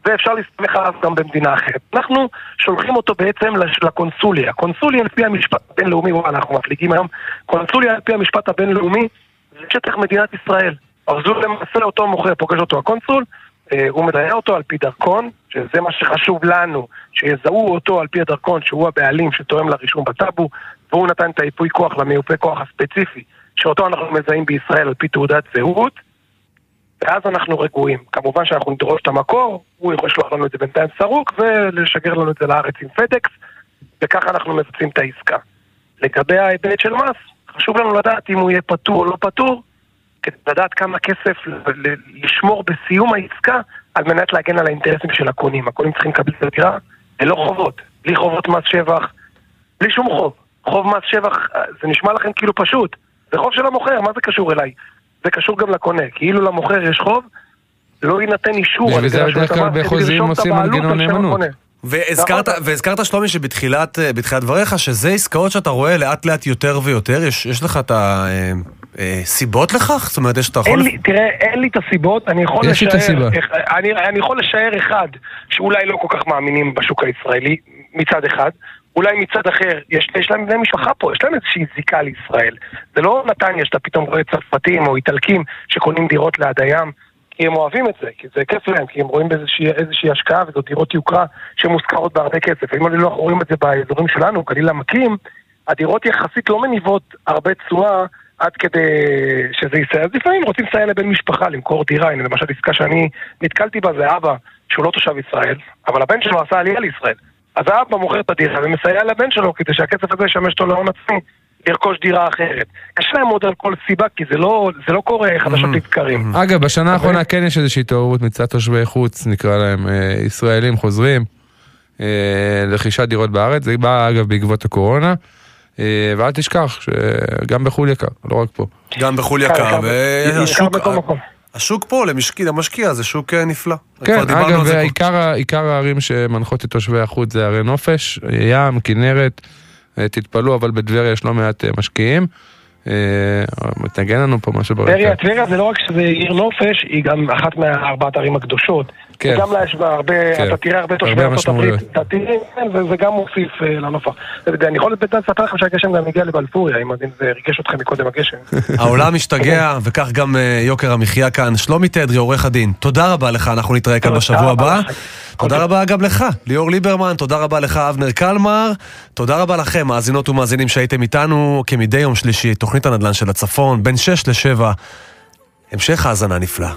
ואפשר להסתמך עליו גם במדינה אחרת. אנחנו שולחים אותו בעצם לקונסוליה. קונסוליה על פי המשפט הבינלאומי, אנחנו מפליגים היום, קונסוליה על פי המשפט הבינלאומי זה שטח מדינת ישראל. אז הוא למעשה אותו מוכר, פוגש אותו הקונסול, אה, הוא מדיין אותו על פי דרכון, שזה מה שחשוב לנו, שיזהו אותו על פי הדרכון שהוא הבעלים שתואם לרישום בטאבו, והוא נתן את הייפוי כוח למיופה כוח הספציפי, שאותו אנחנו מזהים בישראל על פי תעודת זהות, ואז אנחנו רגועים. כמובן שאנחנו נדרוש את המקור, הוא יכול לשלוח לנו את זה בינתיים סרוק, ולשגר לנו את זה לארץ עם FedEx, וככה אנחנו מבצעים את העסקה. לגבי ההיבט של מס, חשוב לנו לדעת אם הוא יהיה פטור או לא פטור, כדי לדעת כמה כסף לשמור בסיום העסקה על מנת להגן על האינטרסים של הקונים. הקונים צריכים לקבל את הדירה ללא חובות, בלי חובות מס שבח, בלי שום חוב. חוב מס שבח, אה, זה נשמע לכם כאילו פשוט. זה חוב של המוכר, מה זה קשור אליי? זה קשור גם לקונה. כאילו למוכר יש חוב, לא יינתן אישור. על ידי וזה רשות בדרך כלל המס כדי בחוזים לרשום את עושים הבעלות מנגנון על שם נאמנות. הקונה. והזכרת, והזכרת שלומי שבתחילת בתחילת דבריך שזה עסקאות שאתה רואה לאט לאט יותר ויותר, יש, יש לך את אה, סיבות לכך? זאת אומרת, יש אתה יכול... אין לי, תראה, אין לי את הסיבות, אני יכול יש לי את לשער, הסיבה. אני, אני יכול לשער אחד, שאולי לא כל כך מאמינים בשוק הישראלי, מצד אחד, אולי מצד אחר, יש, יש להם בני משפחה פה, יש להם איזושהי זיקה לישראל. זה לא נתניה שאתה פתאום רואה צרפתים או איטלקים שקונים דירות ליד הים, כי הם אוהבים את זה, כי זה כיף להם, כי הם רואים באיזושהי איזושהי השקעה, וזו דירות יוקרה שמושכרות בהרבה כסף. אם לא רואים את זה באזורים שלנו, גליל עמקים, הדירות יחסית לא מניבות הרבה תשואה עד כדי שזה יסייע. אז לפעמים רוצים לסייע לבן משפחה, למכור דירה. הנה למשל עסקה שאני נתקלתי בה זה אבא שהוא לא תושב ישראל, אבל הבן שלו עשה עלייה לישראל. אז האבא מוכר את הדירה ומסייע לבן שלו כדי שהכסף הזה ישמש אותו להון עצמי, לרכוש דירה אחרת. קשה להם עוד על כל סיבה, כי זה לא, זה לא קורה חדשות לבקרים. אגב, בשנה האחרונה כן יש איזושהי התעוררות מצד תושבי חוץ, נקרא להם, אה, ישראלים חוזרים, אה, לרכישת דירות בארץ, זה בא אגב בעקבות הקורונה, ואל תשכח שגם בחו"ל יקר, לא רק פה. גם בחו"ל יקר, יקר, יקר והשוק. השוק פה למשקיע, למשקיע זה שוק אה, נפלא. כן, אגב, על זה פה. עיקר ה- עיקר הערים שמנחות את תושבי החוץ זה ערי נופש, ים, כנרת, אה, תתפלאו, אבל בטבריה יש לא מעט אה, משקיעים. אה, מתנגן לנו פה משהו ברקע. טבריה, טבריה זה לא רק שזה עיר נופש, היא גם אחת מארבעת הערים הקדושות. כן. וגם לה יש בה הרבה, כן. אתה תראה הרבה תושבי ארצות הברית. אתה תראה, כן, זה- זה גם מוסיף אה, לנוף. אני יכול לספר לכם שהגשם גם הגיע לבלפוריה, אם זה ריגש אתכם מקודם הגשם. העולם משתגע, וכך גם אה, יוקר המחיה כאן. שלומי תדרי, עורך הדין, תודה רבה לך, אנחנו נתראה כאן בשבוע הבא. תודה רבה גם לך, ליאור ליברמן, תודה רבה לך, אבנר קלמר. תודה רבה לכם, מאזינות ומאזינים שהייתם איתנו כמדי יום שלישי, תוכנית הנדל"ן של הצפון, בין 6 ל-7. המשך האזנה נפלאה.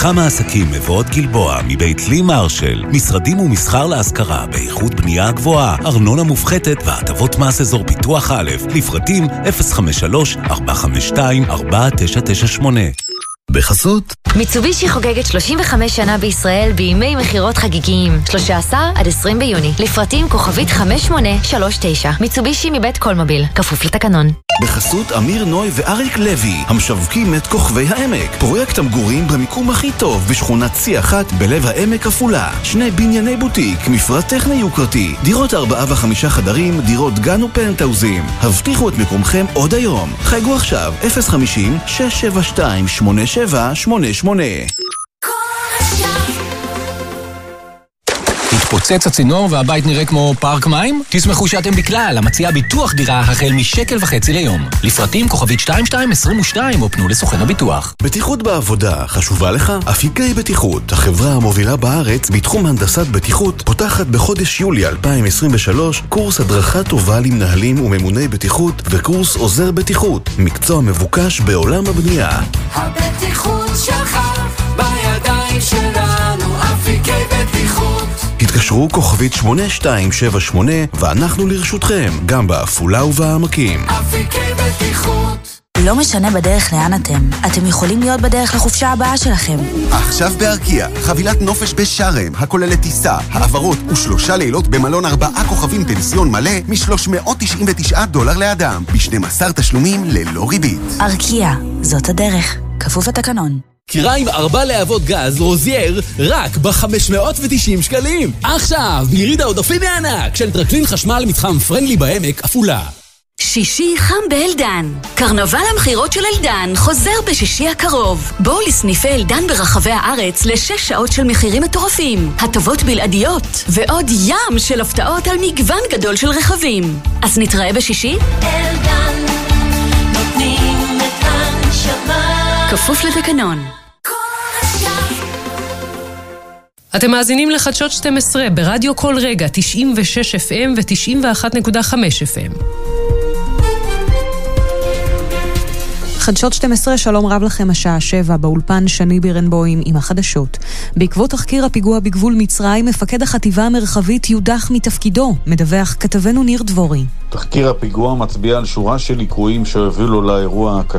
מתחם העסקים מבואות גלבוע מבית לי מרשל, משרדים ומסחר להשכרה באיכות בנייה גבוהה, ארנונה מופחתת והטבות מס אזור פיתוח א', לפרטים 053-452-4998. בחסות מיצובישי חוגגת 35 שנה בישראל בימי מכירות חגיגיים, 13 עד 20 ביוני. לפרטים כוכבית 5839. מיצובישי מבית קולמוביל, כפוף לתקנון. בחסות אמיר נוי ואריק לוי, המשווקים את כוכבי העמק. פרויקט המגורים במיקום הכי טוב בשכונת צי אחת בלב העמק עפולה. שני בנייני בוטיק, מפרט טכני יוקרתי, דירות ארבעה וחמישה חדרים, דירות גן ופנטהאוזים. הבטיחו את מקומכם עוד היום. חייגו עכשיו, 050-672-8788. התפוצץ הצינור והבית נראה כמו פארק מים? תשמחו שאתם בכלל, המציע ביטוח דירה החל משקל וחצי ליום. לפרטים כוכבית 2222 או פנו לסוכן הביטוח. בטיחות בעבודה חשובה לך? אפיקי בטיחות, החברה המובילה בארץ בתחום הנדסת בטיחות, פותחת בחודש יולי 2023 קורס הדרכה טובה למנהלים וממוני בטיחות וקורס עוזר בטיחות, מקצוע מבוקש בעולם הבנייה. הבטיחות שלך בידיים שלנו, אפיקי בטיחות. התקשרו כוכבית 8278 ואנחנו לרשותכם, גם בעפולה ובעמקים. אפיקי בטיחות. לא משנה בדרך לאן אתם, אתם יכולים להיות בדרך לחופשה הבאה שלכם. עכשיו בארקיע, חבילת נופש בשארם, הכוללת טיסה, העברות ושלושה לילות במלון ארבעה כוכבים פנסיון מלא מ-399 דולר לאדם, ב-12 תשלומים ללא ריבית. ארקיע, זאת הדרך. כפוף לתקנון. קיריים ארבע להבות גז רוזייר רק ב-590 שקלים. עכשיו, ביריד העודפים הענק של טרקלין חשמל מתחם פרנגלי בעמק, עפולה. שישי חם באלדן. קרנבל המכירות של אלדן חוזר בשישי הקרוב. בואו לסניפי אלדן ברחבי הארץ לשש שעות של מחירים מטורפים, הטבות בלעדיות, ועוד ים של הפתעות על מגוון גדול של רכבים. אז נתראה בשישי? אלדן, נותנים את הנשמה. כפוף לתקנון. אתם מאזינים לחדשות 12 ברדיו כל רגע, 96 FM ו-91.5 FM. חדשות 12, שלום רב לכם, השעה 7, באולפן שני בירנבוים עם החדשות. בעקבות תחקיר הפיגוע בגבול מצרים, מפקד החטיבה המרחבית יודח מתפקידו, מדווח כתבנו ניר דבורי. תחקיר הפיגוע מצביע על שורה של ליקויים שהובילו לאירוע הקשה.